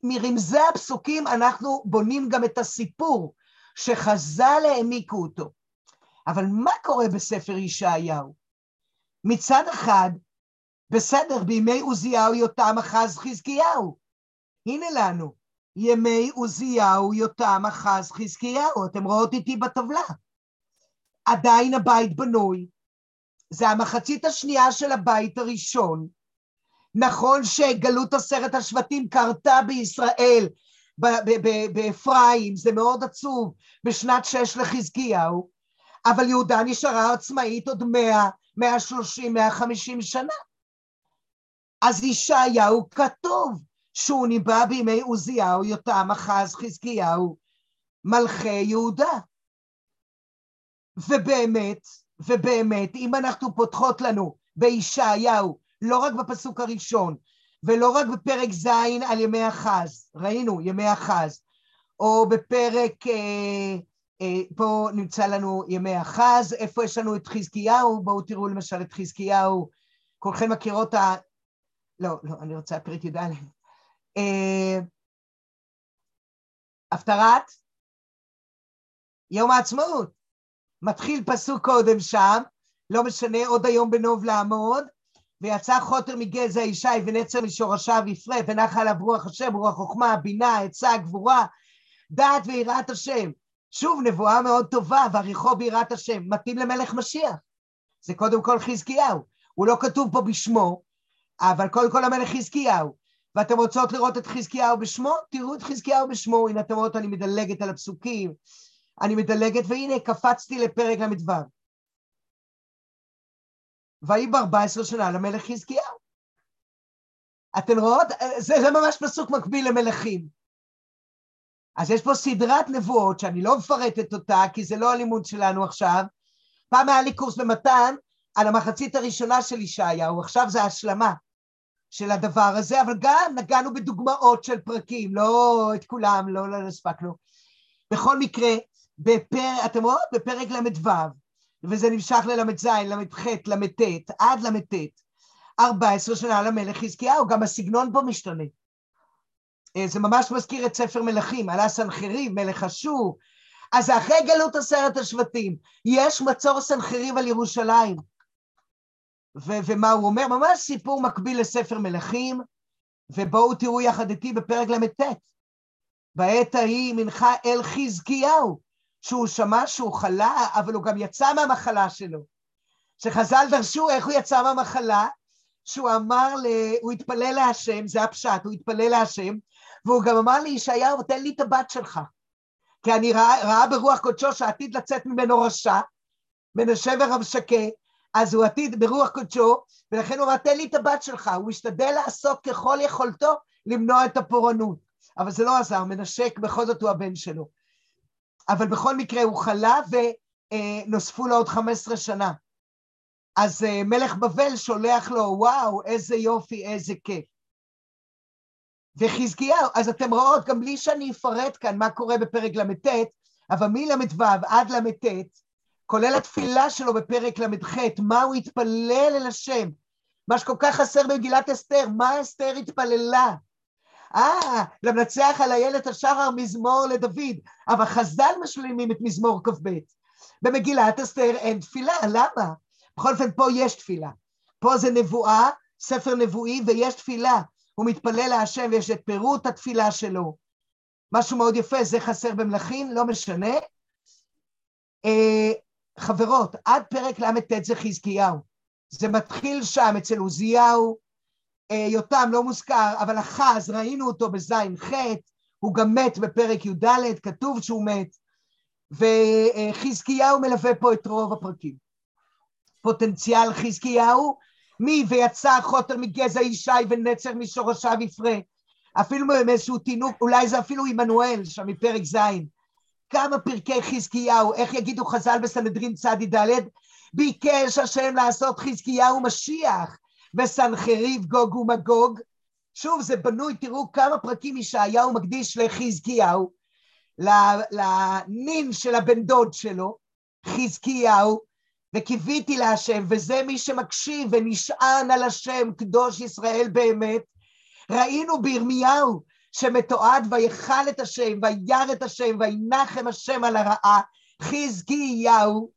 [SPEAKER 1] מרמזי הפסוקים אנחנו בונים גם את הסיפור שחז"ל העמיקו אותו. אבל מה קורה בספר ישעיהו? מצד אחד, בסדר, בימי עוזיהו, יותם, אחז, חזקיהו. הנה לנו, ימי עוזיהו, יותם, אחז, חזקיהו. אתם רואות איתי בטבלה. עדיין הבית בנוי, זה המחצית השנייה של הבית הראשון. נכון שגלות עשרת השבטים קרתה בישראל, באפרים, זה מאוד עצוב, בשנת שש לחזקיהו, אבל יהודה נשארה עצמאית עוד מאה, מאה שלושים, מאה חמישים שנה. אז ישעיהו כתוב שהוא ניבא בימי עוזיהו, יותם, אחז, חזקיהו, מלכי יהודה. ובאמת, ובאמת, אם אנחנו פותחות לנו בישעיהו, לא רק בפסוק הראשון, ולא רק בפרק ז' על ימי אחז, ראינו ימי אחז, או בפרק, אה, אה, פה נמצא לנו ימי אחז, איפה יש לנו את חזקיהו, בואו תראו למשל את חזקיהו, כולכם מכירות ה... לא, לא, אני רוצה פרק י"א. אה, הפטרת יום העצמאות. מתחיל פסוק קודם שם, לא משנה, עוד היום בנוב לעמוד, ויצא חוטר מגזע ישי ונצר משורשיו יפרה, ונחה עליו רוח השם, רוח חוכמה, בינה, עצה, גבורה, דעת ויראת השם. שוב, נבואה מאוד טובה, ועריכו ביראת השם, מתאים למלך משיח. זה קודם כל חזקיהו. הוא לא כתוב פה בשמו, אבל קודם כל המלך חזקיהו. ואתם רוצות לראות את חזקיהו בשמו? תראו את חזקיהו בשמו. הנה אתם רואות, אני מדלגת על הפסוקים. אני מדלגת, והנה קפצתי לפרק ל"ו. ויהי ב-14 שנה למלך חזקיהו. אתן רואות? זה, זה ממש פסוק מקביל למלכים. אז יש פה סדרת נבואות שאני לא מפרטת אותה, כי זה לא הלימוד שלנו עכשיו. פעם היה לי קורס במתן על המחצית הראשונה של ישעיהו, עכשיו זה השלמה של הדבר הזה, אבל גם נגענו בדוגמאות של פרקים, לא את כולם, לא, לא הספקנו. בכל מקרה, בפר, אתם רואות? בפרק ל"ו, וזה נמשך לל"ז, ל"ח, ל"ט, עד ל"ט, 14 שנה למלך חזקיהו, גם הסגנון פה משתנה. אה, זה ממש מזכיר את ספר מלכים, עלה סנחריב, מלך אשור. אז אחרי גלות עשרת השבטים, יש מצור סנחריב על ירושלים. ו- ומה הוא אומר? ממש סיפור מקביל לספר מלכים, ובואו תראו יחד איתי בפרק ל"ט. בעת ההיא מנחה אל חזקיהו, שהוא שמע שהוא חלה, אבל הוא גם יצא מהמחלה שלו. שחז"ל דרשו איך הוא יצא מהמחלה, שהוא אמר, ל... הוא התפלל להשם, זה הפשט, הוא התפלל להשם, והוא גם אמר לישעיהו, תן לי את הבת שלך. כי אני ראה, ראה ברוח קודשו שעתיד לצאת ממנו רשע, השבר המשקה, אז הוא עתיד ברוח קודשו, ולכן הוא אמר, תן לי את הבת שלך, הוא השתדל לעשות ככל יכולתו למנוע את הפורענות. אבל זה לא עזר, מנשק, בכל זאת הוא הבן שלו. אבל בכל מקרה הוא חלה ונוספו לו עוד 15 שנה. אז אה, מלך בבל שולח לו, וואו, איזה יופי, איזה כיף. וחזקיהו, אז אתם רואות, גם בלי שאני אפרט כאן מה קורה בפרק ל"ט, אבל מל"ו עד ל"ט, כולל התפילה שלו בפרק ל"ח, מה הוא התפלל אל השם, מה שכל כך חסר במגילת אסתר, מה אסתר התפללה? אה, למנצח על איילת השחר מזמור לדוד, אבל חז"ל משלימים את מזמור כ"ב. במגילת אסתר אין תפילה, למה? בכל אופן, פה יש תפילה. פה זה נבואה, ספר נבואי, ויש תפילה. הוא מתפלל להשם ויש את פירוט התפילה שלו. משהו מאוד יפה, זה חסר במלכים, לא משנה. חברות, עד פרק ל"ט זה חזקיהו. זה מתחיל שם אצל עוזיהו, אה, יותם לא מוזכר, אבל אחז, ראינו אותו בזין ח', הוא גם מת בפרק י"ד, כתוב שהוא מת, וחזקיהו מלווה פה את רוב הפרקים. פוטנציאל חזקיהו, מי ויצא חוטר מגזע ישי ונצר משורשיו יפרה. אפילו מאיזשהו תינוק, אולי זה אפילו עמנואל שם מפרק ז'. כמה פרקי חזקיהו, איך יגידו חז"ל בסנהדרין צדי"ד? ביקש השם לעשות חזקיהו משיח, וסנחריב גוג ומגוג. שוב, זה בנוי, תראו כמה פרקים ישעיהו מקדיש לחזקיהו, לנין של הבן דוד שלו, חזקיהו, וקיוויתי להשם, וזה מי שמקשיב ונשען על השם, קדוש ישראל באמת. ראינו בירמיהו שמתועד ויכל את השם, וירא את השם, וינחם השם על הרעה, חזקיהו.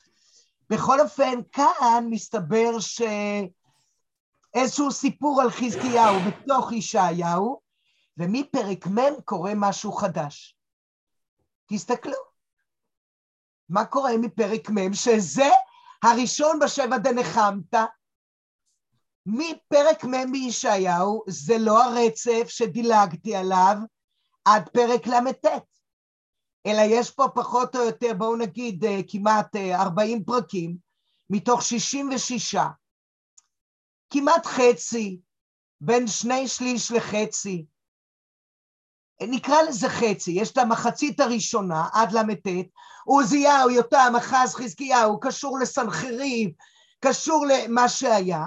[SPEAKER 1] בכל אופן, כאן מסתבר שאיזשהו סיפור על חזקיהו בתוך ישעיהו, ומפרק מ' קורה משהו חדש. תסתכלו. מה קורה מפרק מ', שזה הראשון בשבע דנחמת, מפרק מ' בישעיהו, זה לא הרצף שדילגתי עליו עד פרק ל"ט, אלא יש פה פחות או יותר, בואו נגיד אה, כמעט 40 אה, פרקים, מתוך 66, כמעט חצי, בין שני שליש לחצי, נקרא לזה חצי, יש את המחצית הראשונה עד ל"ט, עוזיהו, יותם, אחז, חזקיהו, קשור לסנחריב, קשור למה שהיה,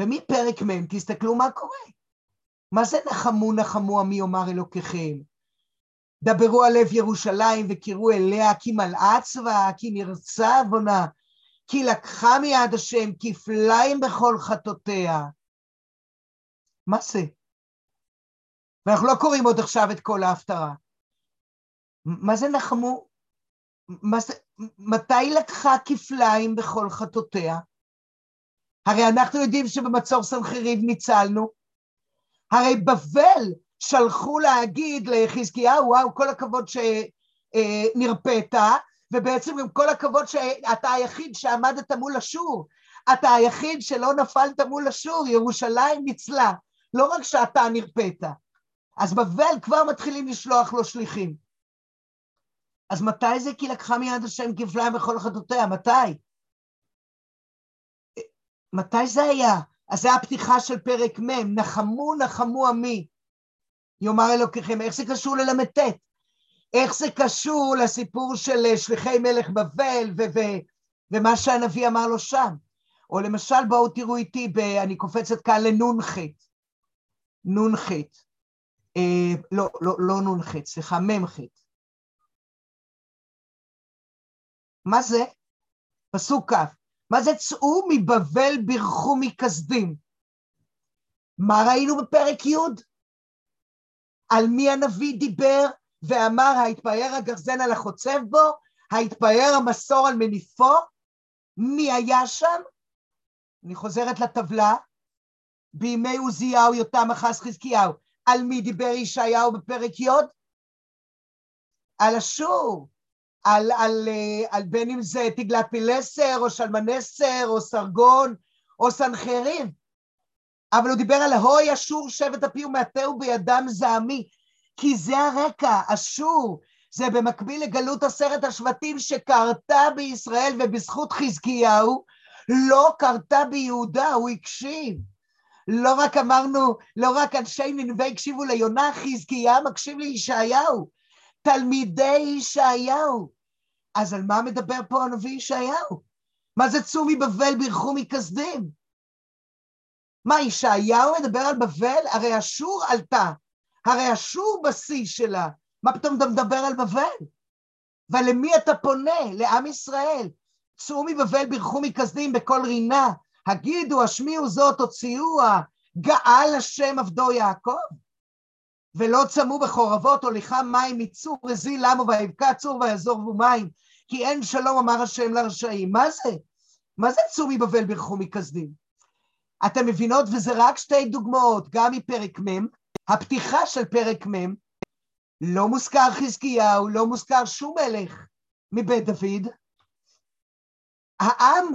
[SPEAKER 1] ומפרק מ' תסתכלו מה קורה. מה זה נחמו נחמו עמי יאמר אלוקיכם? דברו על לב ירושלים וקראו אליה כי מלאה צבאה, כי נרצה עוונה, כי לקחה מיד השם כפליים בכל חטאותיה. מה זה? ואנחנו לא קוראים עוד עכשיו את כל ההפטרה. מה זה נחמו? מה זה, מתי לקחה כפליים בכל חטאותיה? הרי אנחנו יודעים שבמצור סנחריב ניצלנו. הרי בבל שלחו להגיד לחזקיהו, וואו, כל הכבוד שנרפאת, ובעצם עם כל הכבוד שאתה היחיד שעמדת מול אשור, אתה היחיד שלא נפלת מול אשור, ירושלים ניצלה, לא רק שאתה נרפאת. אז בבל כבר מתחילים לשלוח לו שליחים. אז מתי זה כי לקחה מיד השם כפליים בכל חטאותיה? מתי? מתי זה היה? אז זה הפתיחה של פרק מ', נחמו נחמו עמי, יאמר אלוקיכם. איך זה קשור לל"ט? איך זה קשור לסיפור של אה, שליחי מלך בבל ו- ו- ומה שהנביא אמר לו שם? או למשל, בואו תראו איתי, ב- אני קופצת כאן לנ"ח, נ"ח. אה, לא, לא, לא נ"ח, סליחה, מ"ח. מה זה? פסוק כ', מה זה צאו מבבל בירכו מכסדים? מה ראינו בפרק י'? על מי הנביא דיבר ואמר ההתפאר הגרזן על החוצב בו, ההתפאר המסור על מניפו? מי היה שם? אני חוזרת לטבלה, בימי עוזיהו, יותם, אחז, חזקיהו. על מי דיבר ישעיהו בפרק י'? על אשור, על, על, אה, על בין אם זה תגלת פילסר, או שלמנסר, או סרגון, או סנחריב. אבל הוא דיבר על הוי אשור שבט אפי ומעטהו בידם זעמי, כי זה הרקע, אשור, זה במקביל לגלות עשרת השבטים שקרתה בישראל ובזכות חזקיהו, לא קרתה ביהודה, הוא הקשיב. לא רק אמרנו, לא רק אנשי ננבה הקשיבו ליונה, חזקיה מקשיב לישעיהו, תלמידי ישעיהו. אז על מה מדבר פה הנביא ישעיהו? מה זה צאו מבבל בירכו מכסדים? מה, ישעיהו מדבר על בבל? הרי אשור עלתה, הרי אשור בשיא שלה, מה פתאום אתה מדבר על בבל? ולמי אתה פונה? לעם ישראל. צאו מבבל בירכו מכסדים בקול רינה, הגידו, השמיעו זאת, הוציאוה, גאל השם עבדו יעקב. ולא צמו בחורבות, הוליכה מים מצור הזיל למו ויבקע צור ויעזור מים, כי אין שלום אמר השם לרשעים. מה זה? מה זה צור מבבל בירכו מכסדים? אתם מבינות, וזה רק שתי דוגמאות, גם מפרק מ', הפתיחה של פרק מ', לא מוזכר חזקיהו, לא מוזכר שום מלך מבית דוד. העם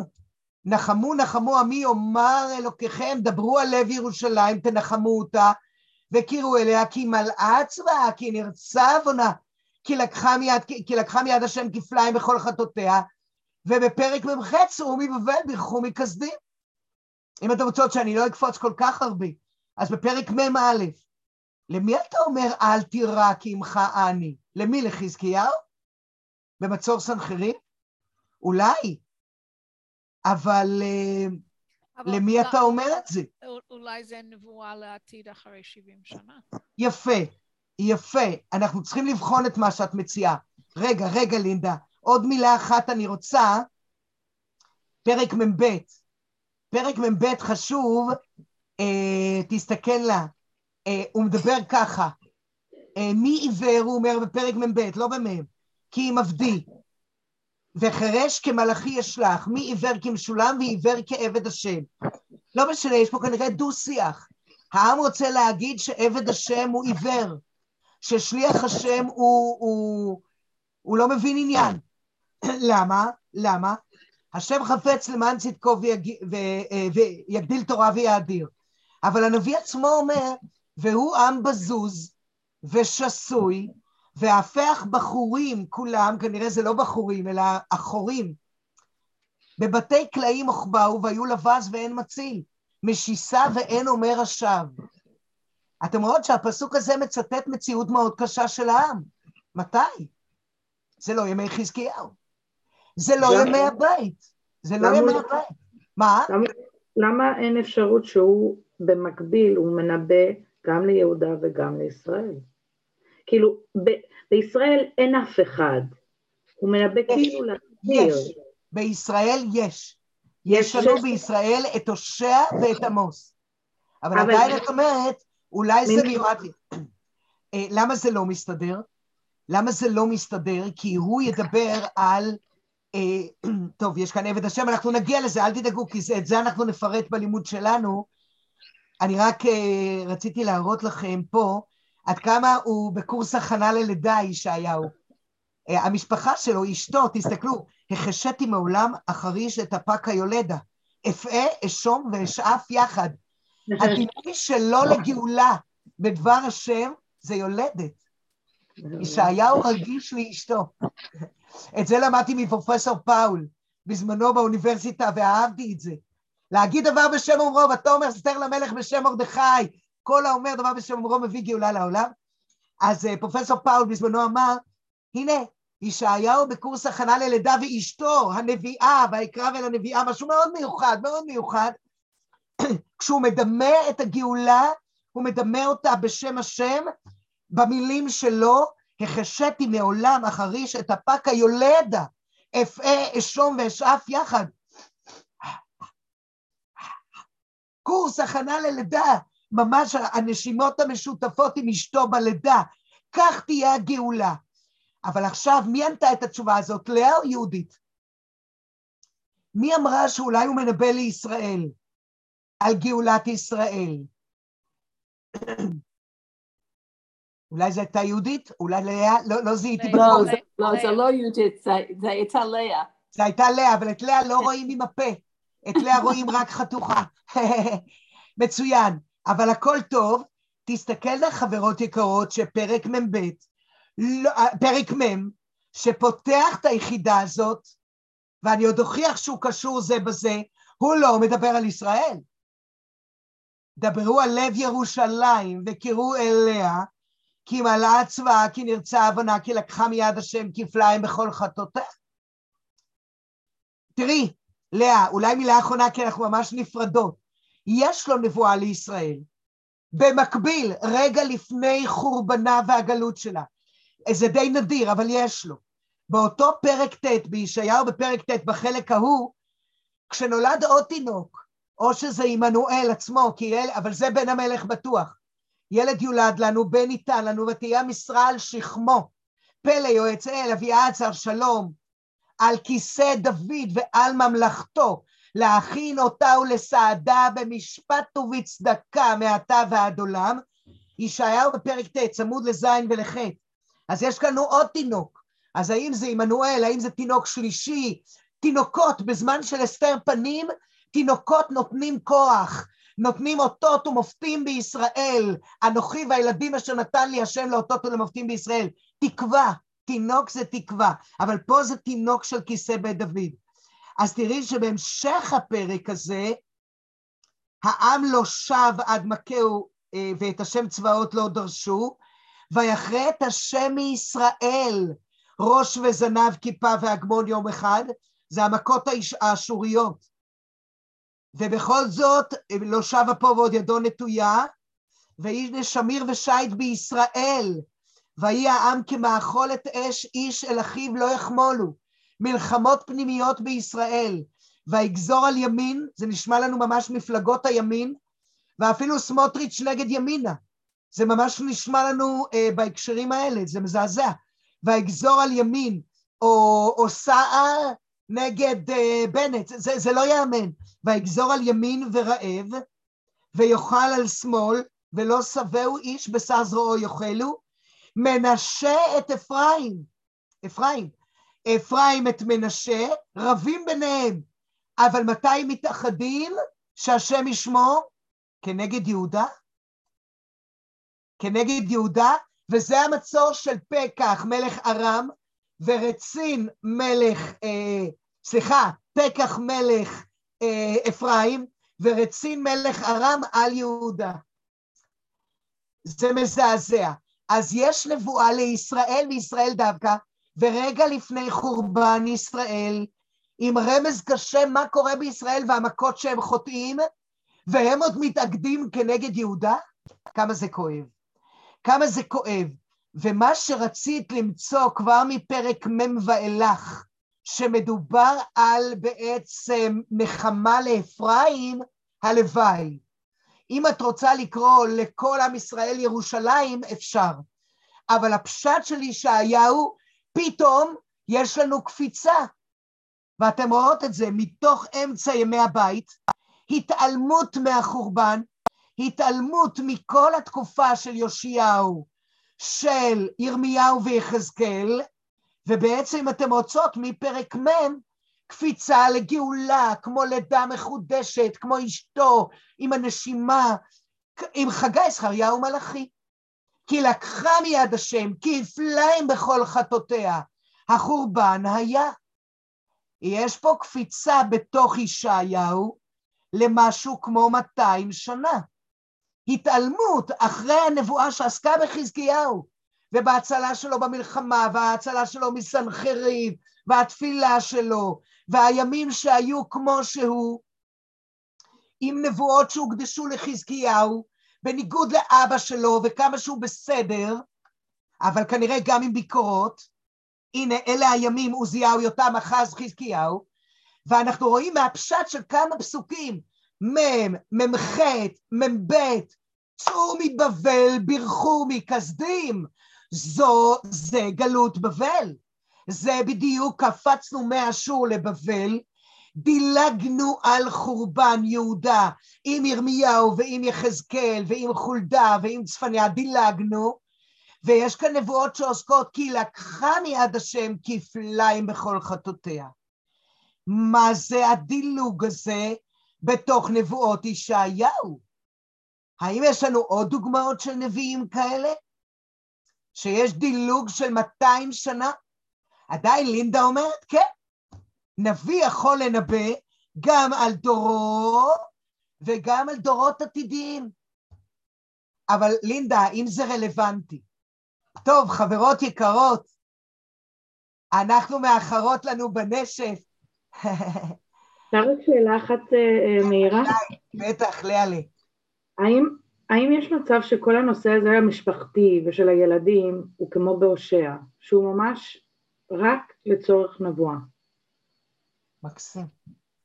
[SPEAKER 1] נחמו נחמו עמי יאמר אלוקיכם, דברו על לב ירושלים, תנחמו אותה, וקראו אליה כי מלאה צבאה, כי נרצה עוונה, כי מיד, כי לקחה מיד השם כפליים בכל חטאותיה, ובפרק מ"ח צאו מבבל בירכו מכסדים. אם אתם רוצות שאני לא אקפוץ כל כך הרבה, אז בפרק מ"א, למי אתה אומר אל תירא כי עמך אני? למי? לחזקיהו? במצור סנחריב? אולי. אבל, אבל למי אתה אומר את זה?
[SPEAKER 2] אולי זה נבואה לעתיד אחרי 70 שנה.
[SPEAKER 1] יפה, יפה. אנחנו צריכים לבחון את מה שאת מציעה. רגע, רגע, לינדה. עוד מילה אחת אני רוצה. פרק מ"ב. פרק מ"ב חשוב, אה, תסתכל לה. אה, הוא מדבר ככה. אה, מי עיוור, הוא אומר בפרק מ"ב, לא במ"ם. כי אם עבדי. וחירש כמלאכי אשלח, מי עיוור כמשולם ועיוור כעבד השם. לא משנה, יש פה כנראה דו-שיח. העם רוצה להגיד שעבד השם הוא עיוור, ששליח השם הוא, הוא, הוא לא מבין עניין. למה? למה? השם חפץ למען צדקו ויג... ו... אה, ויגדיל תורה ויאדיר. אבל הנביא עצמו אומר, והוא עם בזוז ושסוי, והפך בחורים כולם, כנראה זה לא בחורים, אלא אחורים. בבתי קלעים הוחבאו והיו לבז ואין מציל, משיסה ואין אומר השב. אתם רואות שהפסוק הזה מצטט מציאות מאוד קשה של העם. מתי? זה לא ימי חזקיהו. זה לא ימי הבית. זה לא ימי הבית. מה?
[SPEAKER 3] למה אין אפשרות שהוא במקביל, הוא מנבא גם ליהודה וגם לישראל? כאילו, ב- בישראל אין אף אחד. הוא מנבא כאילו להסביר.
[SPEAKER 1] יש, בישראל יש. יש לנו בישראל את הושע ואת עמוס. אבל עדיין את אומרת, אולי זה מיועד לי. למה זה לא מסתדר? למה זה לא מסתדר? כי הוא ידבר על... אה, טוב, יש כאן עבד השם, אנחנו נגיע לזה, אל תדאגו, כי את זה אנחנו נפרט בלימוד שלנו. אני רק אה, רציתי להראות לכם פה עד כמה הוא בקורס הכנה ללידה, ישעיהו. אה, המשפחה שלו, אשתו, תסתכלו, החשיתי מעולם החריש את הפק היולדה. אפעה, אשום ואשאף יחד. הדימוי שלו לגאולה בדבר השם זה יולדת. ישעיהו רגיש לאשתו. את זה למדתי מפרופסור פאול בזמנו באוניברסיטה, ואהבתי את זה. להגיד דבר בשם אומרו, ואתה אומר סתר למלך בשם מרדכי, כל האומר דבר בשם אומרו מביא גאולה לעולם. אז uh, פרופסור פאול בזמנו אמר, הנה, ישעיהו בקורס הכנה ללידה ואשתו, הנביאה, ויקרא אל הנביאה, משהו מאוד מיוחד, מאוד מיוחד. כשהוא מדמה את הגאולה, הוא מדמה אותה בשם השם, במילים שלו, החשיתי מעולם החריש את הפק היולדה, אפעה, אשום ואשאף יחד. קורס הכנה ללידה, ממש הנשימות המשותפות עם אשתו בלידה, כך תהיה הגאולה. אבל עכשיו, מי ענתה את התשובה הזאת, לאה או יהודית? מי אמרה שאולי הוא מנבא לישראל על גאולת ישראל? אולי זו הייתה יהודית? אולי לאה? לא, לא זיהיתי
[SPEAKER 2] לאה.
[SPEAKER 1] בכל
[SPEAKER 4] לא, זה- לא, זה לא יהודית, זה הייתה לאה.
[SPEAKER 1] זה הייתה לאה, אבל את לאה לא רואים עם הפה. את לאה רואים רק חתוכה. מצוין. אבל הכל טוב. תסתכלנה, חברות יקרות, שפרק מ"ב, לא, אה, פרק מ', שפותח את היחידה הזאת, ואני עוד אוכיח שהוא קשור זה בזה, הוא לא מדבר על ישראל. דברו על לב ירושלים וקראו אליה, כי מלאה צבאה, כי נרצה הבנה, כי לקחה מיד השם כפליים בכל חטאותיה. תראי, לאה, אולי מילה אחרונה כי אנחנו ממש נפרדות. יש לו נבואה לישראל. במקביל, רגע לפני חורבנה והגלות שלה. זה די נדיר, אבל יש לו. באותו פרק ט', בישעיהו בפרק ט', בחלק ההוא, כשנולד עוד תינוק, או שזה עמנואל עצמו, כי יל... אבל זה בן המלך בטוח. ילד יולד לנו, בן ניתן לנו, ותהיה משרה על שכמו. פלא יועץ אל, אביעצר שלום, על כיסא דוד ועל ממלכתו, להכין אותה ולסעדה במשפט ובצדקה מעתה ועד עולם. ישעיהו בפרק ט', צמוד לזין ולח'. אז יש לנו עוד תינוק. אז האם זה עמנואל, האם זה תינוק שלישי? תינוקות, בזמן של הסתר פנים, תינוקות נותנים כוח, נותנים אותות ומופתים בישראל. אנוכי והילדים אשר נתן לי השם לאותות ולמופתים בישראל. תקווה, תינוק זה תקווה, אבל פה זה תינוק של כיסא בית דוד. אז תראי שבהמשך הפרק הזה, העם לא שב עד מכהו אה, ואת השם צבאות לא דרשו, ויחרה את השם מישראל, ראש וזנב כיפה והגמון יום אחד, זה המכות האש- האשוריות. ובכל זאת לא שבה פה ועוד ידו נטויה, והנה שמיר ושייט בישראל, ויהי העם כמאכולת אש איש אל אחיו לא יחמולו, מלחמות פנימיות בישראל, ויגזור על ימין, זה נשמע לנו ממש מפלגות הימין, ואפילו סמוטריץ' נגד ימינה, זה ממש נשמע לנו אה, בהקשרים האלה, זה מזעזע, ויגזור על ימין, או, או סער נגד אה, בנט, זה, זה לא ייאמן, ויגזור על ימין ורעב, ויאכל על שמאל, ולא שבעו איש בשר זרועו יאכלו, מנשה את אפרים, אפרים, אפרים את מנשה, רבים ביניהם, אבל מתי מתאחדים שהשם ישמור? כנגד יהודה? כנגד יהודה, וזה המצור של פקח מלך ארם, ורצין מלך, אה, סליחה, פקח מלך אה, אפרים, ורצין מלך ארם על יהודה. זה מזעזע. אז יש נבואה לישראל וישראל דווקא, ורגע לפני חורבן ישראל, עם רמז קשה מה קורה בישראל והמכות שהם חוטאים, והם עוד מתאגדים כנגד יהודה? כמה זה כואב. כמה זה כואב. ומה שרצית למצוא כבר מפרק מ' ואילך, שמדובר על בעצם נחמה לאפרים, הלוואי. אם את רוצה לקרוא לכל עם ישראל ירושלים, אפשר. אבל הפשט של ישעיהו, פתאום יש לנו קפיצה. ואתם רואות את זה מתוך אמצע ימי הבית, התעלמות מהחורבן, התעלמות מכל התקופה של יאשיהו, של ירמיהו ויחזקאל, ובעצם אם אתם רוצות מפרק מ', קפיצה לגאולה, כמו לידה מחודשת, כמו אשתו, עם הנשימה, עם חגי זכריהו מלאכי. כי לקחה מיד השם, כי הפליים בכל חטאותיה. החורבן היה. יש פה קפיצה בתוך ישעיהו למשהו כמו 200 שנה. התעלמות אחרי הנבואה שעסקה בחזקיהו, ובהצלה שלו במלחמה, וההצלה שלו מסנחריב, והתפילה שלו, והימים שהיו כמו שהוא, עם נבואות שהוקדשו לחזקיהו, בניגוד לאבא שלו וכמה שהוא בסדר, אבל כנראה גם עם ביקורות. הנה, אלה הימים, עוזיהו, יותם, אחז, חזקיהו, ואנחנו רואים מהפשט של כמה פסוקים, מ', מ"ח, מ"ב, צאו מבבל, בירכו מכסדים, זו, זה גלות בבל. זה בדיוק קפצנו מאשור לבבל, דילגנו על חורבן יהודה עם ירמיהו ועם יחזקאל ועם חולדה ועם צפניה, דילגנו, ויש כאן נבואות שעוסקות כי לקחה מיד השם כפליים בכל חטאותיה. מה זה הדילוג הזה בתוך נבואות ישעיהו? האם יש לנו עוד דוגמאות של נביאים כאלה? שיש דילוג של 200 שנה? עדיין לינדה אומרת, כן, נביא יכול לנבא גם על דורו וגם על דורות עתידיים. אבל לינדה, האם זה רלוונטי? טוב, חברות יקרות, אנחנו מאחרות לנו בנשף.
[SPEAKER 3] אפשר רק שאלה אחת אה, אה, מהירה?
[SPEAKER 1] בטח, לאה לי.
[SPEAKER 3] האם, האם יש מצב שכל הנושא הזה המשפחתי ושל הילדים הוא כמו בהושע, שהוא ממש רק לצורך נבואה?
[SPEAKER 1] מקסים.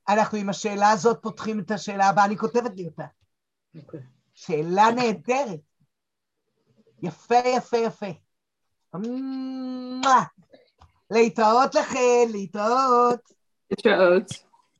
[SPEAKER 1] אנחנו עם השאלה הזאת פותחים את השאלה הבאה, אני כותבת לי אותה.
[SPEAKER 3] Okay. אוקיי.
[SPEAKER 1] שאלה נהדרת. יפה, יפה, יפה. להתראות לכם, להתראות.
[SPEAKER 4] להתראות.